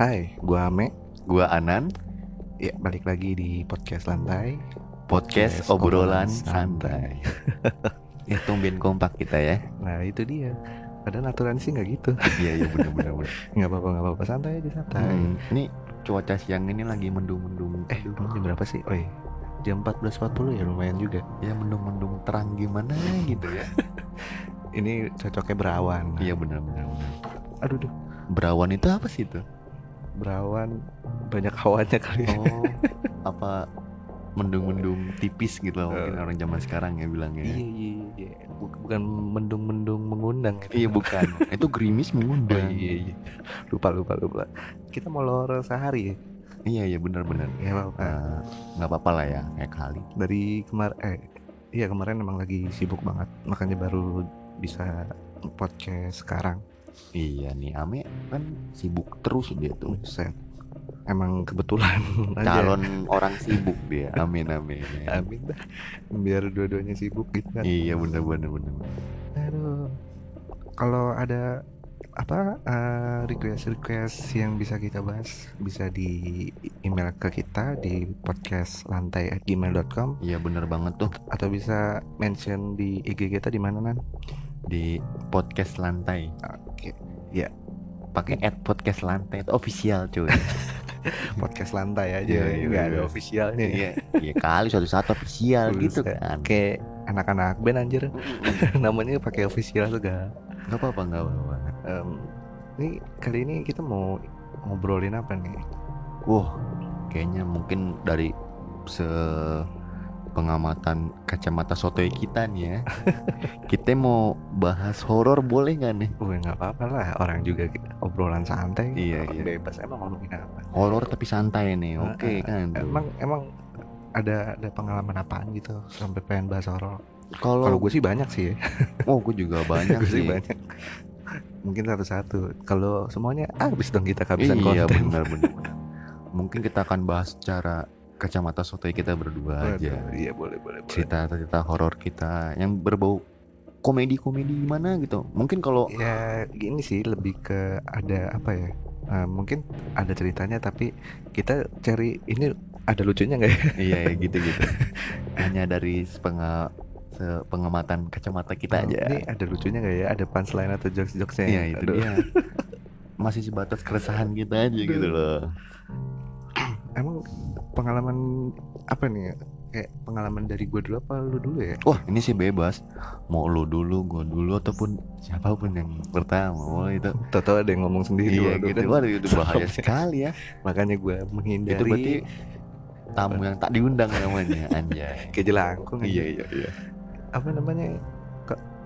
Hai, gua Ame. Gua Anan, Ya, balik lagi di podcast lantai. podcast, Podcast obrolan obrolan santai. ya tumben kompak kita ya. Nah, itu dia. Padahal aturan sih nggak gitu. Iya iya benar benar benar. Nggak apa-apa, nggak apa-apa. Santai aja, santai. Hmm, ini cuaca siang ini lagi mendung-mendung. Eh, emang jam berapa sih? Iya. Jam 14.40 ya lumayan juga. ya mendung-mendung terang gimana gitu ya. Ini cocoknya berawan. Iya benar benar benar. Aduh, duh. Berawan itu apa sih itu? Berawan banyak hawannya kali. Oh, apa mendung-mendung tipis gitu loh mungkin Eh. orang zaman sekarang ya bilangnya. Iya, iya, iya. Buk- Bukan mendung-mendung mengundang. Iya bukan. itu gerimis Oh, mengundang. iya, iya. Lupa, lupa, lupa. Kita mau lor sehari ya? Iya iya benar benar. Ya. Eh, nggak apa-apa lah ya kayak kali. dari kemarin eh iya kemarin emang lagi sibuk banget makanya baru bisa podcast sekarang Iya nih Ame kan sibuk terus dia tuh. Buset. emang kebetulan aja. calon orang sibuk dia. Amin amin. Amin dah. Biar dua-duanya sibuk gitu kan. Iya bener bener bener. Aduh. Kalau ada apa request request yang bisa kita bahas bisa di email ke kita di podcast lantai gmail.com iya bener banget tuh. Atau bisa mention di IG kita di mana nan? Di podcast lantai oke pakai at podcast lantai itu official cuy. Podcast lantai aja Iya, iya, nggak ada iya. officialnya iya. Iya kali suatu saat official gitu kan. Kayak anak-anak band anjir. Namanya pakai official juga. Nggak apa apa nggak apa apa Em, ini kali ini kita mau ngobrolin apa nih? Wah kayaknya mungkin dari se pengamatan kacamata sotoy kita nih ya. Kita mau bahas horor boleh nggak nih? Wah nggak apa-apa lah. Orang juga kita obrolan santai. Iya, iya. bebas. Emang ngomongin apa? Horor tapi santai nih. Oke Ah, ah. kan tuh. emang emang ada ada pengalaman apaan gitu sampai pengen bahas horor? Kalau gue sih banyak sih ya. oh gue juga banyak Gue sih banyak. Mungkin satu-satu. Kalau semuanya habis dong kita kehabisan iya konten. benar benar benar. mungkin kita akan bahas secara kacamata sotoy kita berdua aja. iya boleh boleh cerita cerita horor kita yang berbau komedi komedi gimana gitu. Mungkin kalau ya gini sih lebih ke ada apa ya? Eh, mungkin ada ceritanya tapi kita cari ini ada lucunya nggak ya? Iya ya, gitu gitu hanya dari sepenga pengamatan kacamata kita aja. ini ada lucunya nggak ya? Ada punchline atau jokes jokesnya iya itu dia. Masih sebatas keresahan kita aja gitu loh. Emang pengalaman apa nih ya? kayak pengalaman dari gue dulu apa lu dulu ya? Wah ini sih bebas. Mau lu dulu gua dulu ataupun siapa pun yang pertama wah itu. Tahu ada yang ngomong sendiri iya waduh, gitu. Waduh itu bahaya sekali ya. Makanya gue menghindari. Itu berarti tamu yang tak diundang namanya anjay. Kayak jelangkung iya iya iya. Apa namanya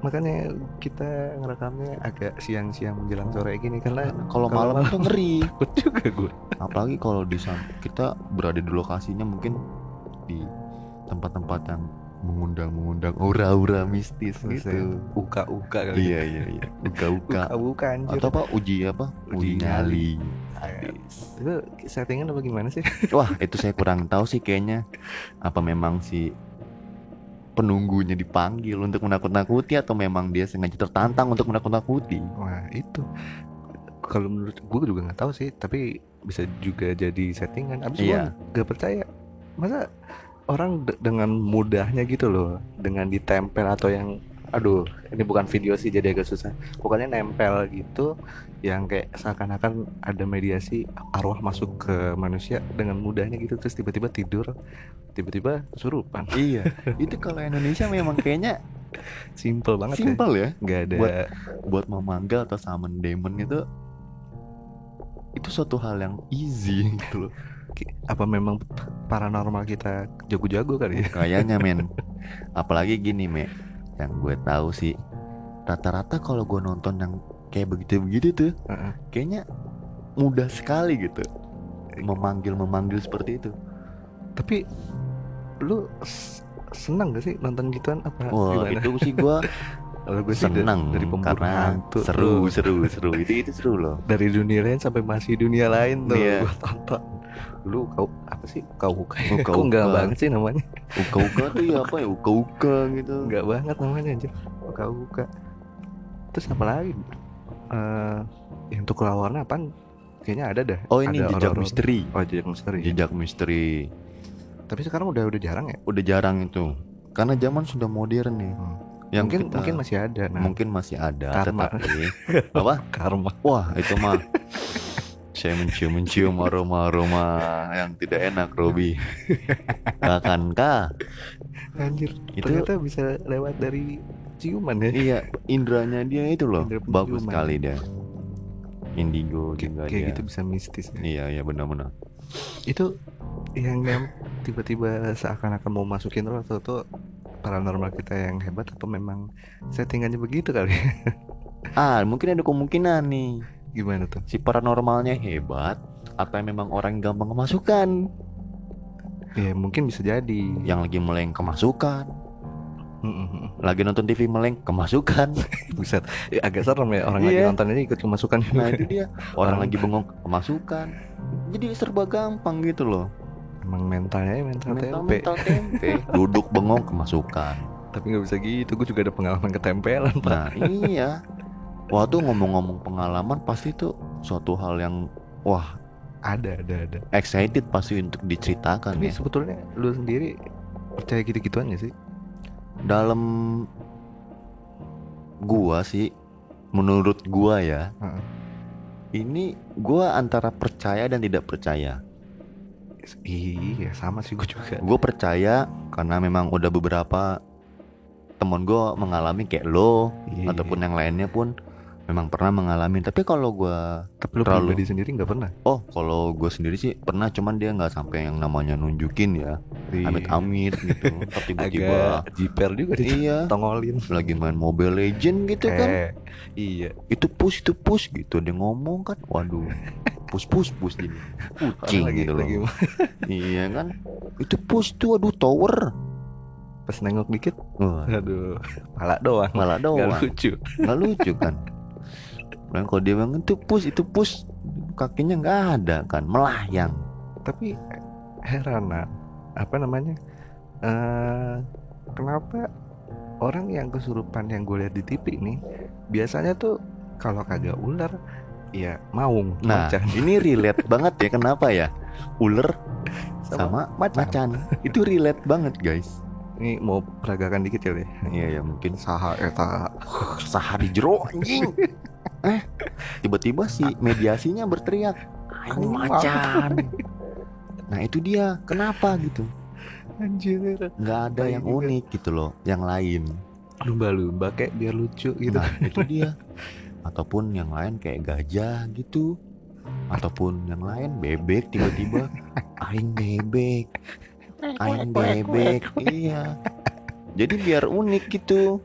makanya kita ngerekamnya agak siang-siang menjelang sore gini karena kalau Kalau malam tuh ngeri. takut juga gue. Apalagi kalau di kita berada di lokasinya mungkin di tempat-tempat yang mengundang mengundang aura-aura mistis gitu. uka-uka kali. Iya iya iya. Uka-uka. Uka-uka anjir. Atau apa uji apa? Uji uji nyali. itu settingan apa gimana sih? Wah itu saya kurang tahu sih kayaknya. Apa memang si penunggunya dipanggil untuk menakut-nakuti atau memang dia sengaja tertantang untuk menakut-nakuti? Wah itu. Kalau menurut gue juga nggak tahu sih tapi bisa juga jadi settingan. Abis Iya. gue gak percaya. Masa orang de- dengan mudahnya gitu loh dengan ditempel atau yang aduh ini bukan video sih jadi agak susah. Pokoknya nempel gitu yang kayak seakan-akan ada mediasi arwah masuk ke manusia dengan mudahnya gitu terus tiba-tiba tidur tiba-tiba kesurupan. Iya. Itu kalau Indonesia memang kayaknya simple banget ya. Simple ya. Nggak ada Buat- buat memanggil atau summon demon itu itu suatu hal yang easy gitu loh. Apa memang paranormal kita jago-jago kali ya? Kayaknya men. Apalagi gini me yang gue tahu sih rata-rata kalau gue nonton yang kayak begitu-begitu tuh Heeh. kayaknya mudah sekali gitu memanggil memanggil seperti itu tapi lu senang gak sih nonton gituan apa wah gimana? itu sih gue Kalau gue sih seneng dari pemburu karena hantu seru tuh. seru seru itu itu seru loh dari dunia lain sampai masih dunia lain tuh Iya. gue tonton dulu kau apa sih kau Uka kok enggak Uka. banget sih namanya uka uka tuh ya apa ya uka uka gitu enggak banget namanya aja kau buka terus apa lagi eh yang tukul warna apaan kayaknya ada dah. Oh ini Ada jejak misteri. Oh jejak misteri. Jejak misteri. Tapi sekarang udah udah jarang ya. Udah jarang itu. Karena zaman sudah modern nih. Hmm. Yang mungkin kita- mungkin masih ada. Nah, mungkin masih ada Karma. tetapi apa? karma. Wah, itu mah saya mencium-mencium aroma-aroma yang tidak enak, Robi. Akankah Anjir. Itu- Ternyata bisa lewat dari ciuman ya. iya indranya dia itu loh bagus sekali dia. Indigo juga kayak dia. gitu bisa mistis. ya. Iya, iya benar-benar. Itu yang tiba-tiba seakan-akan mau masukin roh atau tuh paranormal kita yang hebat atau memang settingannya begitu kali? Ah, mungkin ada kemungkinan nih Gimana tuh? si paranormalnya hebat atau memang orang yang gampang kemasukan Ya mungkin bisa jadi. yang lagi meleng kemasukan Mm-mm. lagi nonton TV meleng kemasukan Buset, Ya, agak serem ya orang lagi Iya. nonton ini ikut kemasukan. nah itu dia orang Orang- lagi bengong kemasukan jadi serba gampang gitu loh Emang mentalnya mental, mental tempe. mental tempe duduk bengong kemasukan Tapi nggak bisa gitu. Gue juga ada pengalaman ketempelan pak. nah iya wah tuh ngomong-ngomong pengalaman pasti tuh suatu hal yang wah Ada, ada, ada. excited pasti untuk diceritakan Tapi ya sebetulnya lu sendiri percaya gitu-gituan ya sih? dalam gua sih menurut gua ya Heeh. ini gua antara percaya dan tidak percaya Iya, sama sih gue juga. gue percaya karena memang udah beberapa temen gua mengalami kayak lo Iya. ataupun yang lainnya pun memang pernah mengalami tapi kalau gua Tapi lu terlalu- pribadi sendiri nggak pernah. oh kalau gue sendiri sih pernah cuman dia nggak sampai yang namanya nunjukin ya amit-amit gitu Ntar tiba-tiba Iya. Agak jiper juga di iya tongolin. lagi main Mobile Legend gitu kan Eh, iya. itu push itu push gitu dia ngomong kan waduh push push push gini kucing lagi, gitu loh. Lagi iya kan? Itu push tuh aduh tower. Pas nengok dikit, Wah, aduh, pala doang. malah doang. lucu. nggak lucu kan? Nah, kalau dia bilang itu push itu push kakinya nggak ada kan? Melayang. Tapi heran apa namanya? eh kenapa orang yang kesurupan yang gue lihat di TV nih biasanya tuh kalau kagak ular ya maung nah macan. ini relate banget ya kenapa ya? Ular sama macan. macan. Itu relate banget guys. Ini mau peragakan dikit ya? Deh. iya ya mungkin Saha eta sehari jero anjing. Eh tiba-tiba si mediasinya berteriak "Aing macan. nah itu dia. Kenapa gitu? Anjir. nggak ada yang juga. unik gitu loh yang lain. Lumba-lumba kayak biar lucu gitu. nah itu dia ataupun yang lain kayak gajah gitu. Ataupun yang lain bebek tiba-tiba. Aing bebek. Aing bebek iya. Jadi biar unik gitu.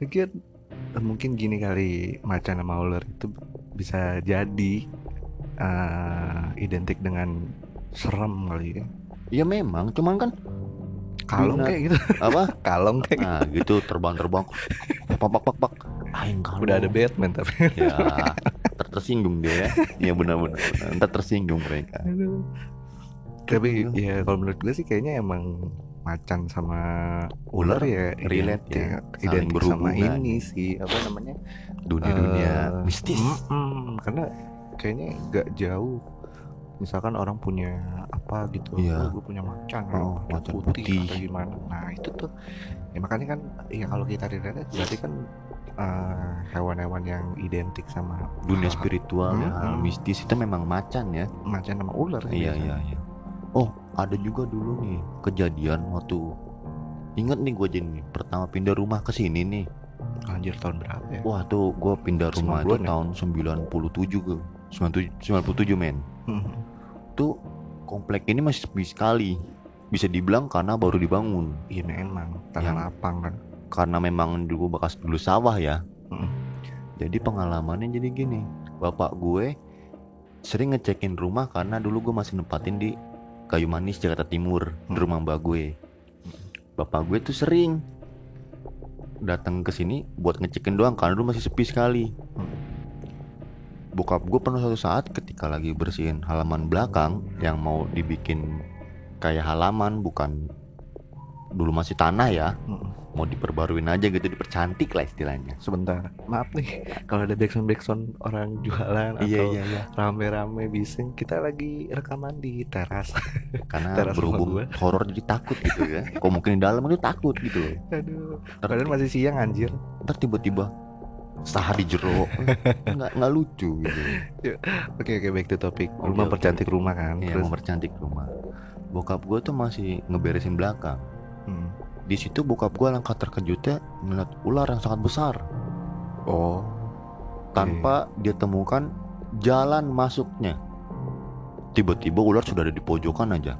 Eh, mungkin gini kali macan sama ular itu bisa jadi eh, identik dengan serem kali ya. ya memang. Cuman kan Kalong kayak gitu. apa? Kalong kayak nah gitu terbang-terbang. Pak pak pak pak aing kalau Udah ada Batman tapi. ya ter tersinggung dia ya. Iya benar-benar. Ntar tersinggung mereka. Aduh. Tapi Aduh. ya kalau menurut gue sih kayaknya emang macan sama ular Ular ya relate identik, ya, saling identik sama ini sih apa namanya? Dunia-dunia Eh, mistis. mm-mm, karena kayaknya nggak jauh misalkan orang punya apa gitu Iya. gue punya macan Oh, macan macan putih, putih. atau gimana nah itu tuh ya makanya kan ya kalau kita lihat berarti kan eh, hewan-hewan yang identik sama dunia spiritual ya hal Mm-mm. mistis itu memang macan ya macan sama ular iya biasanya. iya iya oh ada juga dulu nih kejadian waktu inget nih gue jadi pertama pindah rumah ke sini nih anjir tahun berapa ya wah tuh gue pindah rumah itu 90-an ya? tahun 97 gue 97 97 men Hmm. Tuh komplek ini masih sepi sekali. Bisa dibilang karena baru dibangun. Iya memang. Tanah Yang- lapang kan? Karena memang dulu bekas dulu sawah ya. Mm. jadi pengalamannya jadi gini. Bapak gue sering ngecekin rumah karena dulu gue masih nempatin di kayu manis Jakarta Timur di Hmm. rumah mbak gue. Bapak gue tuh sering datang ke sini buat ngecekin doang karena dulu masih sepi sekali bokap gue pernah suatu saat ketika lagi bersihin halaman belakang yang mau dibikin kayak halaman bukan dulu masih tanah ya Mm-mm. mau diperbaruin aja gitu dipercantik lah istilahnya Sebentar, maaf nih kalau ada backsound backsound orang jualan iya atau iya iya rame-rame bising, kita lagi rekaman di teras. karena Teras berhubung horor jadi takut gitu ya kok mungkin di dalam itu takut gitu loh Aduh, padahal masih siang anjir. ntar tiba-tiba sahar di jero nggak nggak lucu gitu Oke oke back to topic. Oke, Lu oke. mempercantik rumah kan. Iya, Terus mempercantik rumah. Bokap gue tuh masih ngeberesin belakang. Hmm. Di situ bokap gue langkah terkejutnya ngeliat ular yang sangat besar Oh. tanpa dia temukan jalan masuknya. Tiba-tiba ular sudah ada di pojokan aja.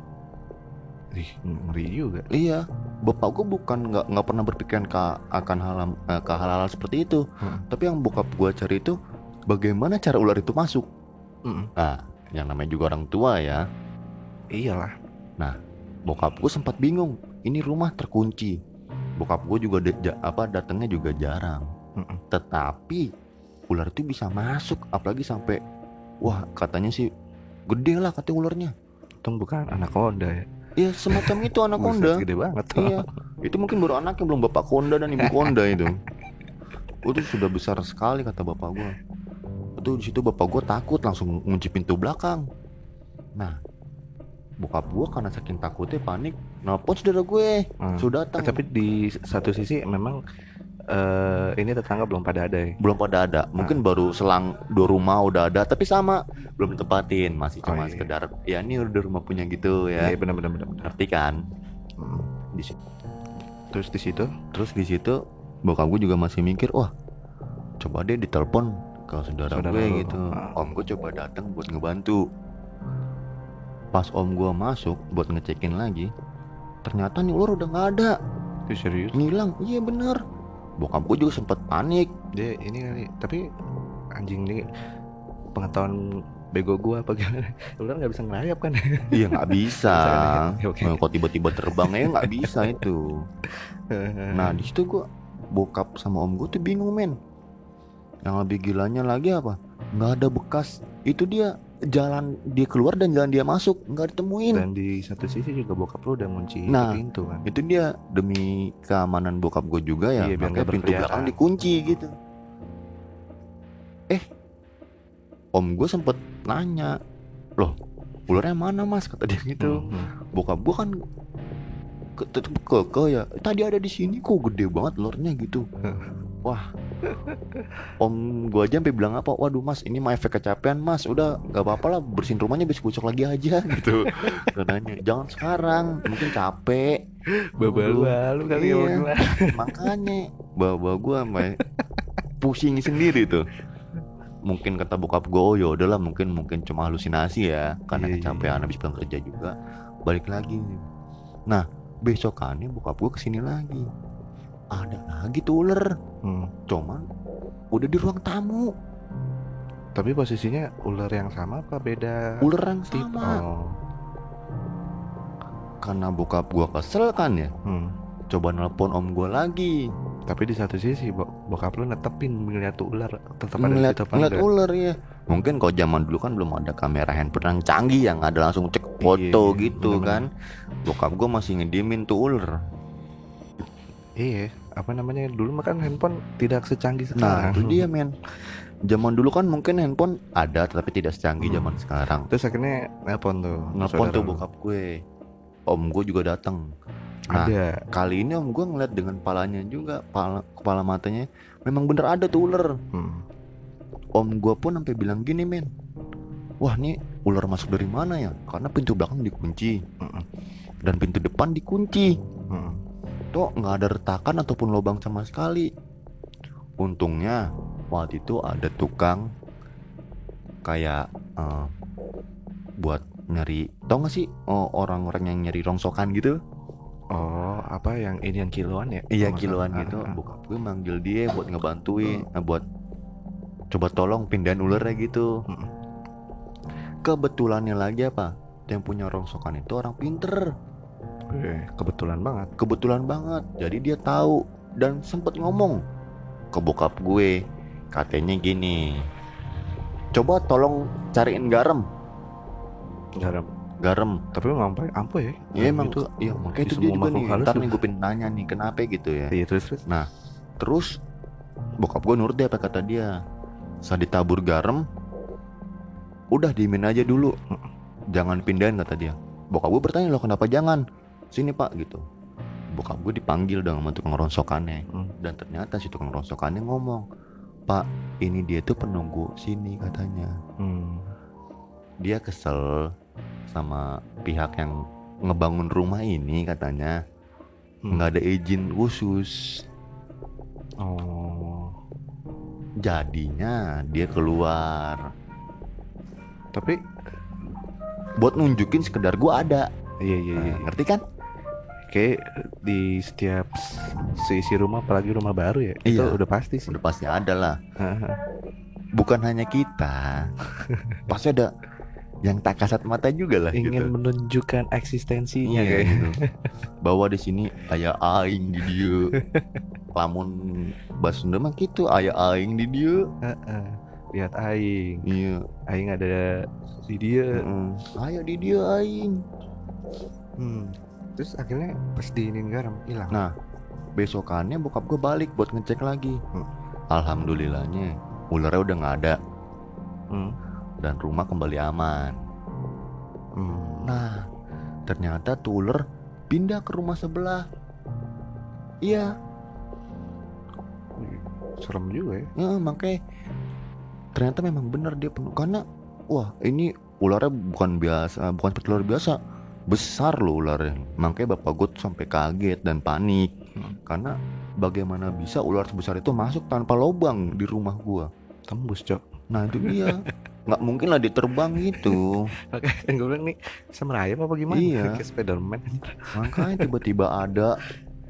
Ih, ngeri juga. Iya, bapak gue bukan nggak nggak pernah berpikiran ke akan hal eh, ke hal-hal seperti itu. Hmm. Tapi yang bokap gue cari itu bagaimana cara ular itu masuk. Mm-mm. Nah, yang namanya juga orang tua ya. Iyalah. Bokap gue sempat bingung. Ini rumah terkunci. Bokap gue juga de- ja- apa datangnya juga jarang. Mm-mm. Tetapi ular itu bisa masuk, apalagi sampai wah katanya sih gede lah katanya ularnya. Untung bukan anak konda ya. Iya semacam itu anaconda. Buset, gede banget. iya, itu mungkin baru anaknya belum bapak konda dan ibu konda itu. Itu sudah besar sekali kata bapak gue. Itu di situ bapak gue takut langsung ngunci pintu belakang. Nah, bokap gue karena saking takutnya panik, nelpon saudara gue, Hmm. sudah datang. Tapi di satu sisi memang eh ini tetangga belum pada ada ya. belum pada ada mungkin baru selang dua rumah udah ada tapi sama belum tempatin masih Oh, cuma iya. sekedar ya ini udah rumah punya gitu Iya ya benar benar benar. benar. ngerti kan Hmm. di situ Terus di situ terus di situ bokap gue juga masih mikir wah coba deh ditelepon ke saudara, Saudara gue lu. gitu Ah. om gue coba datang buat ngebantu pas om gue masuk buat ngecekin lagi ternyata nih ular udah nggak ada itu serius. ngilang iya bener bokap gue juga sempet panik Dia ini kali, tapi anjing ini pengetahuan bego gua apa gimana? Ular nggak bisa ngerayap kan? iya nggak bisa oke. Nah, kalau tiba-tiba terbangnya nggak bisa itu Nah di situ gua bokap sama om gue tuh bingung men. Yang lebih gilanya lagi apa? Nggak ada bekas. Itu dia jalan dia keluar dan jalan dia masuk nggak ditemuin. dan di satu sisi juga bokap lu udah ngunci Nah, pintu kan. Itu dia demi keamanan bokap gue juga ya. Iya, makanya pintu belakang dikunci gitu. Eh, om gue sempet nanya, loh ularnya mana mas? Kata dia gitu. Hmm. bokap gua kan ke, tetep keke ya tadi ada di sini kok gede banget lornya gitu wah. Om gua aja sampai bilang apa waduh mas ini mah efek kecapean mas. Udah nggak apa-apa lah bersihin rumahnya besok besok lagi aja gitu. Katanya jangan sekarang mungkin capek. Babalu kali ya Iya. makanya bawa gua sampai pusing sendiri tuh. Mungkin kata bokap gue oh ya udahlah mungkin mungkin cuma halusinasi ya karena Iya, iya, kecapean habis pulang kerja juga. Balik lagi. Nah besokannya bokap gue ke sini lagi ada lagi tuh ular Hmm. cuman udah di ruang tamu Tapi posisinya ular yang sama apa beda? ular yang tipe? sama Oh. karena bokap gue kesel kan ya Hmm. coba nelpon om gue lagi Tapi di satu sisi bo- bokap lu netepin ngeliat tuh ular tetap ada ngeliat, apa ngeliat ular ya mungkin kalau zaman dulu kan belum ada kamera handphone yang canggih yang ada langsung cek foto Iya, gitu bener-bener. kan bokap gue masih ngediemin tuh ular Iya, apa namanya dulu mah kan handphone tidak secanggih nah sekarang. itu dia men zaman dulu kan mungkin handphone ada tapi tidak secanggih Hmm. zaman sekarang Terus akhirnya nelpon tuh. nelpon tuh bokap gue om gue juga datang nah Ada. kali ini om gue ngeliat dengan palanya juga kepala, kepala matanya memang bener ada tuh ular Hmm. om gue pun sampai bilang gini men wah nih ular masuk dari mana ya karena pintu belakang dikunci Mm-mm. dan pintu depan dikunci Hmm. Tuh nggak ada retakan ataupun lubang sama sekali. Untungnya waktu itu ada tukang kayak eh, buat nyari tau gak sih oh, orang-orang yang nyari rongsokan gitu? Oh, apa yang ini yang kiloan ya? iya kiloan gitu. Ah, ah. bokap gue manggil dia buat ngebantuin nah, buat coba tolong pindahin ularnya gitu. Kebetulannya lagi apa? Yang punya rongsokan itu orang pinter Eh, kebetulan banget. kebetulan banget. Jadi dia tahu dan sempet ngomong ke bokap gue. Katanya gini coba tolong cariin garam. Garam. garam. Tapi memang paling ampuh ya. Iya emang itu iya makanya itu dia juga nih. ntar nih gue nanya nih kenapa gitu ya? Iya terus terus. terus bokap gue nurut deh apa kata dia. Saat ditabur garam udah diemin aja dulu. Jangan pindahin kata dia. Bokap gue bertanya loh kenapa jangan sini pak gitu bokap gue dipanggil dong sama tukang ronsokannya Hmm. dan ternyata si tukang ronsokannya ngomong pak ini dia tuh penunggu sini katanya Hmm. dia kesel sama pihak yang ngebangun rumah ini katanya Hmm. nggak ada izin khusus Oh. jadinya dia keluar Tapi buat nunjukin sekedar gua ada iya iya iya. Nah, ngerti kan Kayak di setiap seisi rumah apalagi rumah baru ya. Itu Iya. udah pasti sih. udah pasti ada lah bukan hanya kita pasti ada yang tak kasat mata juga lah Ingin gitu. menunjukkan eksistensinya Iya, kayak. gitu. bahwa di sini ayah aing di dia lamun bahasa Sunda mah gitu ayah aing di dia. Lihat aing. iya Aing ada di dia. Mm. Ayo di dia aing. Hmm. Terus akhirnya pas diinin garam hilang. Nah, besokannya bokap gue balik buat ngecek lagi. Hmm. Alhamdulillahnya ularnya udah nggak ada Hmm. dan rumah kembali aman. Hmm. Nah, ternyata tuh ular pindah ke rumah sebelah. Iya, serem juga ya. ya makanya ternyata memang benar dia penuh karena wah ini ularnya bukan biasa, bukan seperti ular biasa. Besar loh ularnya. Makanya bapak gue tuh sampai kaget dan panik. Hmm. Karena bagaimana bisa ular sebesar itu masuk tanpa lubang di rumah gua Tembus, Cok. nah itu dia nggak mungkin lah dia terbang gitu Makanya kan gue bilang nih bisa merayap apa gimana? Iya. Kayak Spiderman. makanya tiba-tiba ada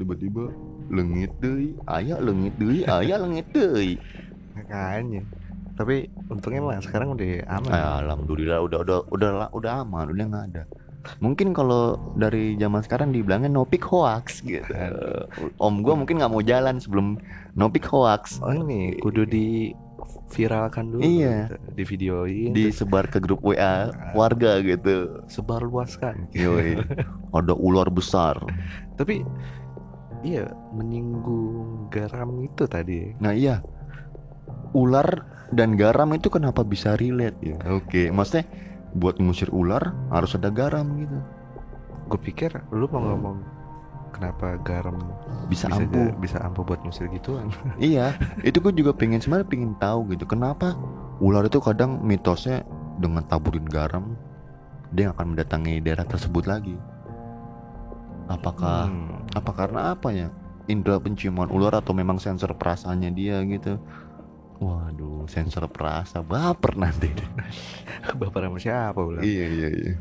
tiba-tiba lengit deh ayah lengit deh ayah lengit deh Makanya. Tapi untungnya mah sekarang udah aman. Alhamdulillah udah udah udah udah aman udah nggak ada mungkin kalau dari zaman sekarang dibilangnya no pick hoax gitu. Om gua mungkin nggak mau jalan sebelum no pick hoax. Oh ini kudu di viralkan dulu Iya. gitu. di videoin. Disebar ke grup WA warga gitu. Sebar luaskan. Yoi. ada ular besar. Tapi iya menyinggung garam itu tadi. Nah iya. Ular dan garam itu kenapa bisa relate ya? Oke maksudnya Buat ngusir ular harus ada garam gitu. Gue pikir lu mau ngomong kenapa garam Bisa, bisa ampuh. bisa ampuh buat ngusir gituan? Iya Itu gue juga pengen sebenarnya pengen tahu gitu Kenapa ular itu kadang mitosnya Dengan taburin garam Dia akan mendatangi daerah tersebut lagi. Apakah Hmm. Apa karena apa ya Indra penciuman ular atau memang sensor perasaannya dia gitu Waduh, sensor perasa baper nanti. baper sama siapa ulang iya iya iya.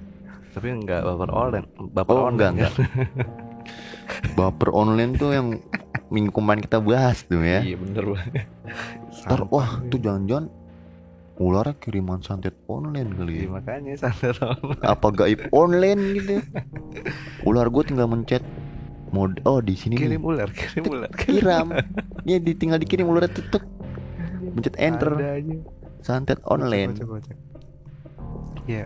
tapi enggak baper online baper Oh enggak online enggak. Baper online tuh yang minggu kemarin kita bahas tuh ya. iya bener banget Ntar wah tuh jangan-jangan ularnya kiriman santet online kali Iya, ya. makanya sadar online. Apa gaib online gitu? Ular gue tinggal mencet mode oh di sini kirim nih. ular kirim ular kiram. Ya ditinggal dikirim ularnya tutup mencet enter santet online. kocak, kocak. ya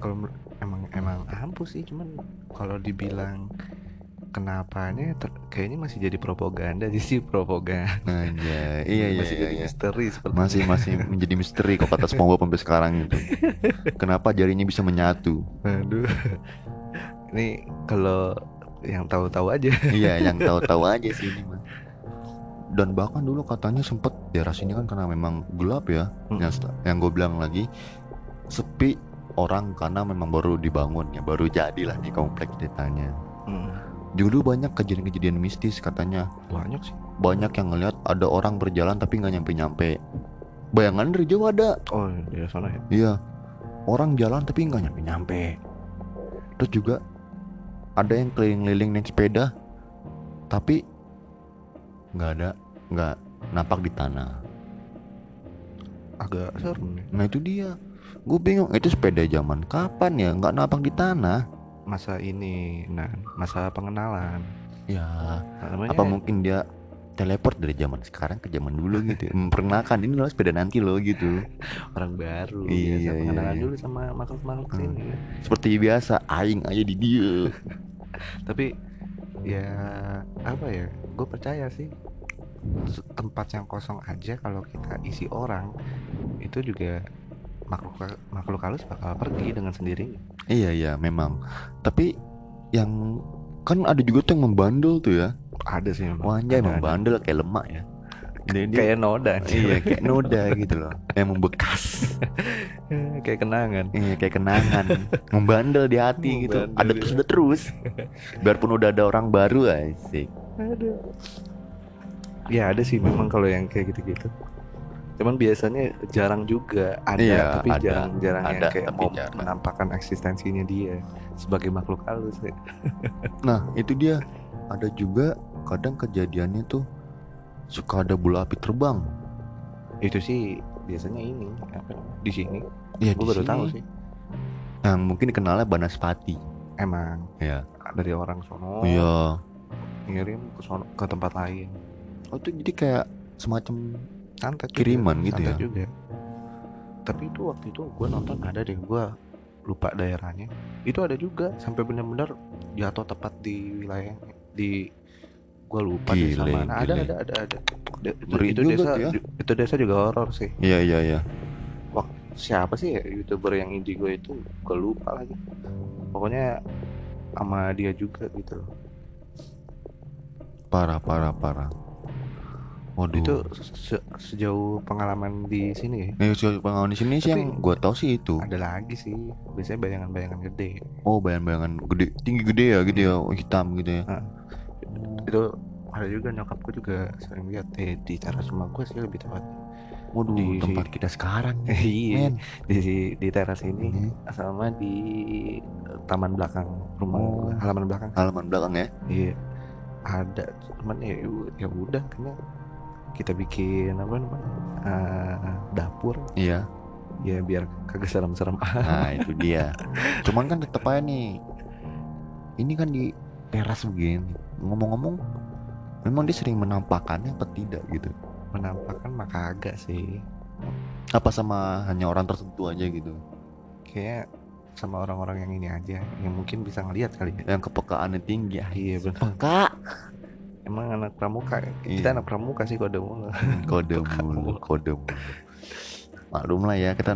kalau emang emang ampuh sih cuman kalau dibilang kenapanya ter- kayaknya masih jadi propaganda sih propaganda Aja. Iya iya masih iya. jadi iya. misteri seperti masih masih menjadi misteri kok kata SpongeBob sampai sekarang itu. Kenapa jarinya bisa menyatu? aduh ini kalau yang tahu-tahu aja iya, yang tahu-tahu aja sih ini mah. Dan bahkan dulu katanya sempet daerah sini kan karena memang gelap ya. Mm. Yang yang gue bilang lagi sepi orang karena memang baru dibangun ya, baru jadilah di kompleks ceritanya. Hmm, Dulu banyak kejadian-kejadian mistis katanya. banyak sih Banyak yang ngelihat ada orang berjalan tapi nggak nyampe-nyampe. Bayangan dari jauh ada. oh di sana ya Iya, orang jalan tapi nggak nyampe-nyampe. Terus juga ada yang keliling-keliling naik sepeda, tapi nggak ada, nggak napak di tanah. agak serem nih. Nah itu dia, gue bingung itu sepeda zaman kapan ya? Nggak napak di tanah? masa ini nah masa pengenalan. Ya, Nah, namanya apa mungkin dia teleport dari zaman sekarang ke zaman dulu gitu memperkenalkan ini loh sepeda nanti loh gitu. Orang baru Iya, biasa iya, pengenalan iya. dulu sama makhluk-makhluk Hmm. sini seperti biasa aing aja di dia. Tapi ya apa ya? Gue percaya sih tempat yang kosong aja kalau kita isi orang itu juga makhluk makhluk halus bakal pergi dengan sendirinya. Iya iya memang. Tapi yang kan ada juga tuh yang membandel tuh ya. Ada sih memang. Wah anjay Ada- emang ada. bandel kayak lemak ya. Dia, dia- kayak noda iya kayak noda gitu loh. Yang membekas. Kayak kenangan. Iya kayak kenangan. Membandel di hati gitu. Membandel ada dia. terus ada terus biarpun udah ada orang baru asik ya ada sih memang kalau yang kayak gitu-gitu. Cuman biasanya jarang juga ada Iya, tapi ada. jarang-jarang yang Ada, kayak tapi mau jarang. menampakkan eksistensinya dia sebagai makhluk halus ya. nah itu dia. Ada juga kadang kejadiannya tuh suka ada bola api terbang. Itu sih biasanya ini apa di sini. Ya gue baru tahu sih. Yang mungkin dikenalnya Banaspati. Emang. Ya dari orang sono. Iya. Ngirim ke sono ke tempat lain oh itu jadi kayak semacam santet juga, Kiriman gitu santet ya? juga. Tapi itu waktu itu gue nonton ada deh gue lupa daerahnya. Itu ada juga sampai benar-benar jatuh tepat di wilayah di gue lupa deh Gile, sama mana. ada ada ada ada. Da- itu, itu juga desa ya. itu desa juga horor sih. Iya iya iya. Siapa sih ya youtuber yang indigo itu? Gue lupa lagi. Pokoknya sama dia juga gitu. Loh parah parah parah waduh. Itu se- sejauh pengalaman di sini ya? Nih, soal pengalaman di sini sih yang gue tahu sih itu. ada lagi sih. Biasanya bayangan-bayangan gede. Oh, bayangan-bayangan gede, tinggi gede ya gitu ya, hitam gitu ya. itu ada juga nyokapku juga sering lihat. Eh, di teras rumah gue sih lebih tepat Waduh, Di- tempat kita sekarang. iya. di di teras ini Mhm. sama di eh, taman belakang rumah Oh. gue halaman belakang. Halaman belakang ya. iya. Ada cuman ya ya udah karena kita bikin apa namanya eh, dapur Iya. ya biar kagak serem-serem Nah, itu dia. Cuman kan tetap aja nih. Ini kan di teras begini. Ngomong-ngomong, memang dia sering menampakkannya apa tidak gitu? menampakkan maka agak sih Apa sama hanya orang tertentu aja gitu? kayak sama orang-orang yang ini aja yang mungkin bisa ngelihat kali ya Yang kepekaannya tinggi. Ah, iya benar Peka. Emang anak pramuka Iya. kita anak pramuka sih kode mulu kode mulu, kode mulu. Maklum lah ya, kita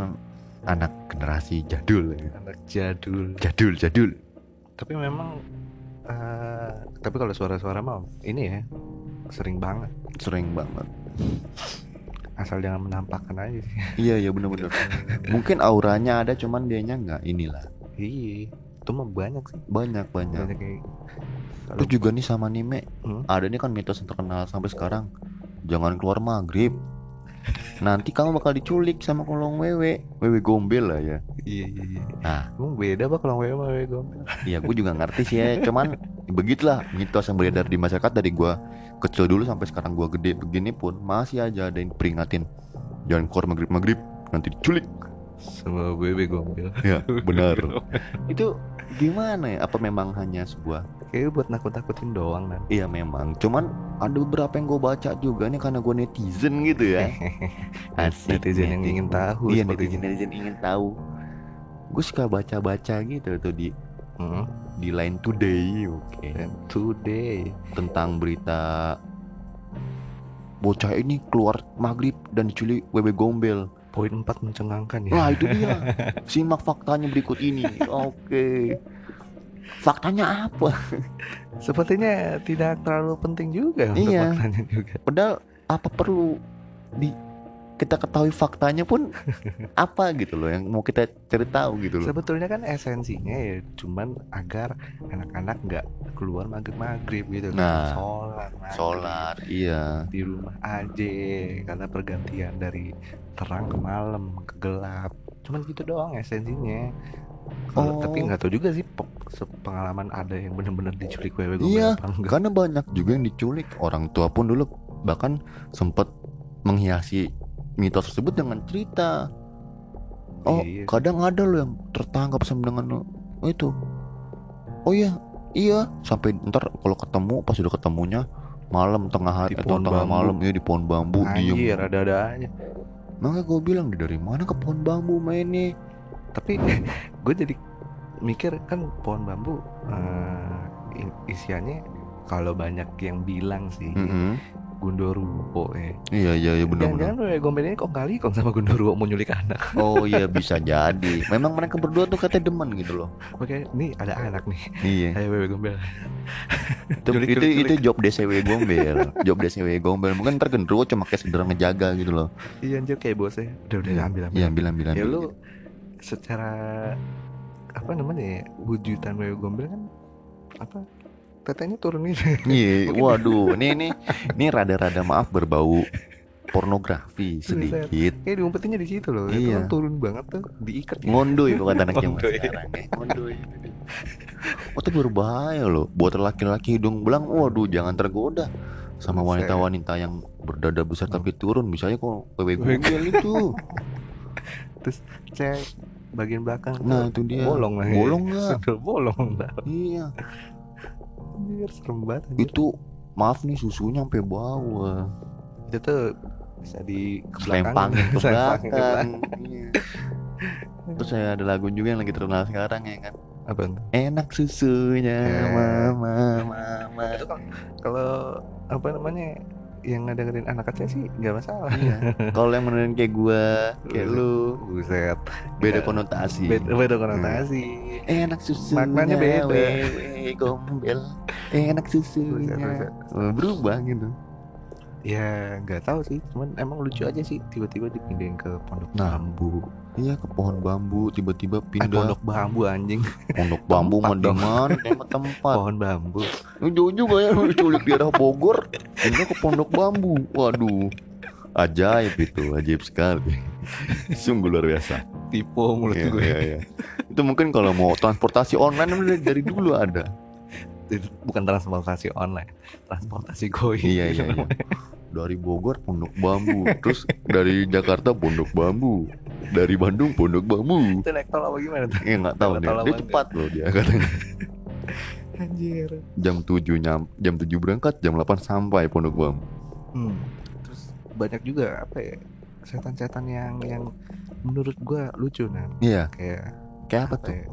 anak generasi jadul ya. anak jadul Jadul, jadul. tapi memang eh, tapi kalau suara-suara mah ini ya sering banget Sering banget. asal jangan menampakkan aja sih Iya, iya bener-bener. Mungkin auranya ada, cuman dianya nggak inilah. iya itu mah banyak sih Banyak, banyak. banyak kayak juga nih sama anime, Hmm? ada nih kan mitos yang terkenal sampai sekarang. Jangan keluar maghrib. Nanti kamu bakal diculik sama kolong wewe, wewe gombel lah ya. iya iya iya Nah, emang beda apa kalau wewe sama wewe gombel iya gue juga ngerti sih ya. Cuman begitulah mitos yang beredar di masyarakat dari gua kecil dulu sampai sekarang gua gede begini pun masih aja ada yang peringatin jangan keluar maghrib maghrib nanti diculik. sama wewe gombel Ya benar. Itu gimana ya? Apa memang hanya sebuah kayak buat nakut-nakutin doang kan Iya memang, cuman ada beberapa yang gue baca juga nih karena gue netizen gitu ya. Asik. netizen yang ingin tahu Iya netizen netizen ingin tahu. Gue suka baca-baca gitu tuh di Hmm. di Line Today, oke. Dan today Tentang berita bocah ini keluar maghrib dan diculik wewe gombel. Poin 4 mencengangkan ya Wah itu dia. Simak faktanya berikut ini. Oke. Faktanya apa? sepertinya tidak terlalu penting juga untuk Iya. faktanya juga Padahal apa perlu di kita ketahui faktanya pun apa gitu loh yang mau kita cari tahu gitu loh. sebetulnya kan esensinya ya cuman agar anak-anak nggak keluar maghrib maghrib gitu kan. Nah, sholat. Sholat, iya. di rumah aja karena pergantian dari terang ke malam ke gelap cuman gitu doang esensinya Oh. tapi nggak tahu juga sih pe- sepengalaman ada yang bener-bener diculik wewe Iya, apa enggak Karena banyak juga yang diculik. Orang tua pun dulu bahkan sempat menghiasi mitos tersebut dengan cerita. Oh, Iya. kadang ada loh yang tertangkap sama dengan oh, itu. Oh iya, iya. Sampai ntar kalau ketemu pas udah ketemunya malam tengah hari atau tengah bambu. malam ya di pohon bambu Anjir, diem ada-ada aja. makanya gue bilang "Di dari mana ke pohon bambu mainnya Tapi gue jadi mikir kan pohon bambu eh, i- isiannya kalau banyak yang bilang sih Mm-mm. Gundorwo ya. iya iya iya benar-benar Jangan-jangan wewe gombel ini kok kali kok sama Gundorwo mau nyulik anak. oh iya bisa jadi memang mereka berdua tuh katanya demen gitu loh Oke, nih ada anak nih. iya Ayo wewe gombel. itu Culik, itu, culik, itu job DCW gombel job DCW gombel mungkin ntar genderuwo cuma kayak sekedar ngejaga gitu loh Iya anjir kayak bosnya. Udah udah ambil ambil. iya bilang bilang ya lu secara apa namanya ya wujudan wewe gombel kan apa tetenya turun gitu. Iya Mungkin- waduh ini ini ini rada-rada maaf berbau pornografi sedikit. Kayak diumpetinnya di situ loh. Itu Iya. kan turun banget tuh diikat ya. ngondoy kata anak zaman sekarang ya. Ngondoy. Oh itu berbahaya loh. Buat laki-laki hidung belang waduh jangan tergoda sama wanita-wanita yang berdada besar Hmm. tapi turun. Misalnya kok wewe itu. Saya bagian belakang nah itu dia. bolong lah ya. bolong nggak? Sendal bolong lah. Iya anjir serem banget anjir. itu maaf nih susunya sampai bawah itu tuh bisa di ke belakang selempangin ke Selempangin ke belakang Iya. terus saya ada lagu juga yang lagi terkenal sekarang ya kan apa tuh? enak susunya Eh. mama mama itu kalau apa namanya yang dengerin anak kecil sih nggak masalah. Iya. Kalau yang beneran kayak gua kayak lu. Buset. Beda Nggak. konotasi. Beda, beda konotasi. Enak susunya. Maknanya beda. wewe gombel. Enak susunya. Buset, buset. Oh, berubah gitu ya nggak tahu sih. Cuman emang lucu aja sih tiba-tiba dipindahin ke pondok Nah, bambu. Iya ke pohon bambu tiba-tiba eh, pindah. pondok bambu anjing. Pondok bambu dong. mana? Tempat. Pohon bambu. Jauh juga ya lu diculik di daerah Bogor. Pindah ke pondok bambu. Waduh. Ajaib itu ajaib sekali. Sungguh luar biasa. Tipe mulut Iya, gue. iya, iya. itu mungkin kalau mau transportasi online dari dulu ada bukan transportasi online transportasi goy iya iya iya. Dari Bogor pondok bambu. Terus dari Jakarta pondok bambu. Dari Bandung pondok bambu. Itu naik tol apa gimana tuh? Ya nggak tahu nih. dia cepat loh dia katanya. Anjir. Jam 7 nyam jam 7 berangkat jam 8 sampai pondok bambu. Hmm. terus banyak juga apa ya setan-setan yang yang menurut gua lucu nah iya. Kayak kayak apa apa tuh? ya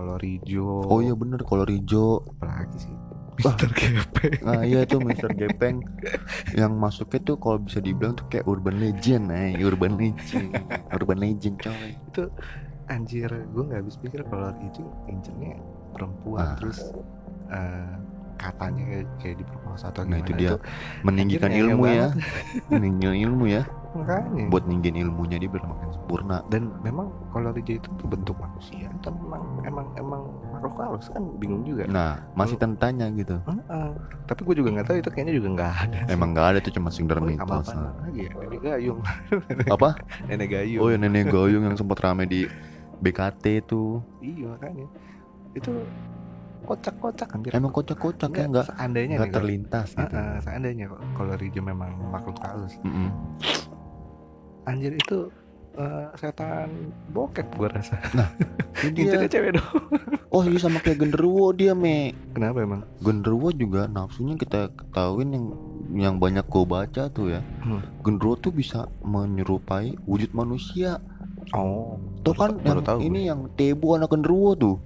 kalau Rijo. Oh iya bener. Kalau Rijo. Apalagi sih? Mister Gepeng. Nah iya tuh Mr. Gepeng. Yang masuknya tuh kalau bisa dibilang tuh kayak urban legend eh. Urban legend. Urban legend coy. Anjir gue nggak habis pikir kalau Rijo incernya perempuan Ah. terus eh, katanya kayak, kayak diperkosa atau Nah gimana. itu dia Meninggikan Anjir, ilmu ya. Meninggikan ilmu ya makanya. Buat ninggin ilmunya dia biar makin sempurna. Dan memang kalau Rijo itu tuh bentuk manusia atau memang emang emang makhluk halus kan bingung juga. Nah masih tentanya gitu. Heeh. tapi gue juga nggak tahu itu kayaknya juga nggak ada sih. Emang gak ada tuh cuma sama mitos apaan nah. lagi ya nenek gayung. Apa? nenek gayung. Oh ya nenek gayung yang sempat rame di BKT tuh iya makanya. Itu kocak-kocak hampir. Emang kocak-kocak ya nggak seandainya nggak terlintas gitu. Heeh, seandainya kok kalau Rijo memang makhluk halus. Mm-mm. Anjir itu eh, setan bokep gua rasa Ini dia cewek dong Oh iya sama kayak genderuwo dia me kenapa emang Genderuwo juga nafsunya kita ketahuin yang yang banyak gue baca tuh ya. Hmm. Genderuwo tuh bisa menyerupai wujud manusia. oh Tuh kan baru yang tahu ini yang Tebo anak genderuwo tuh.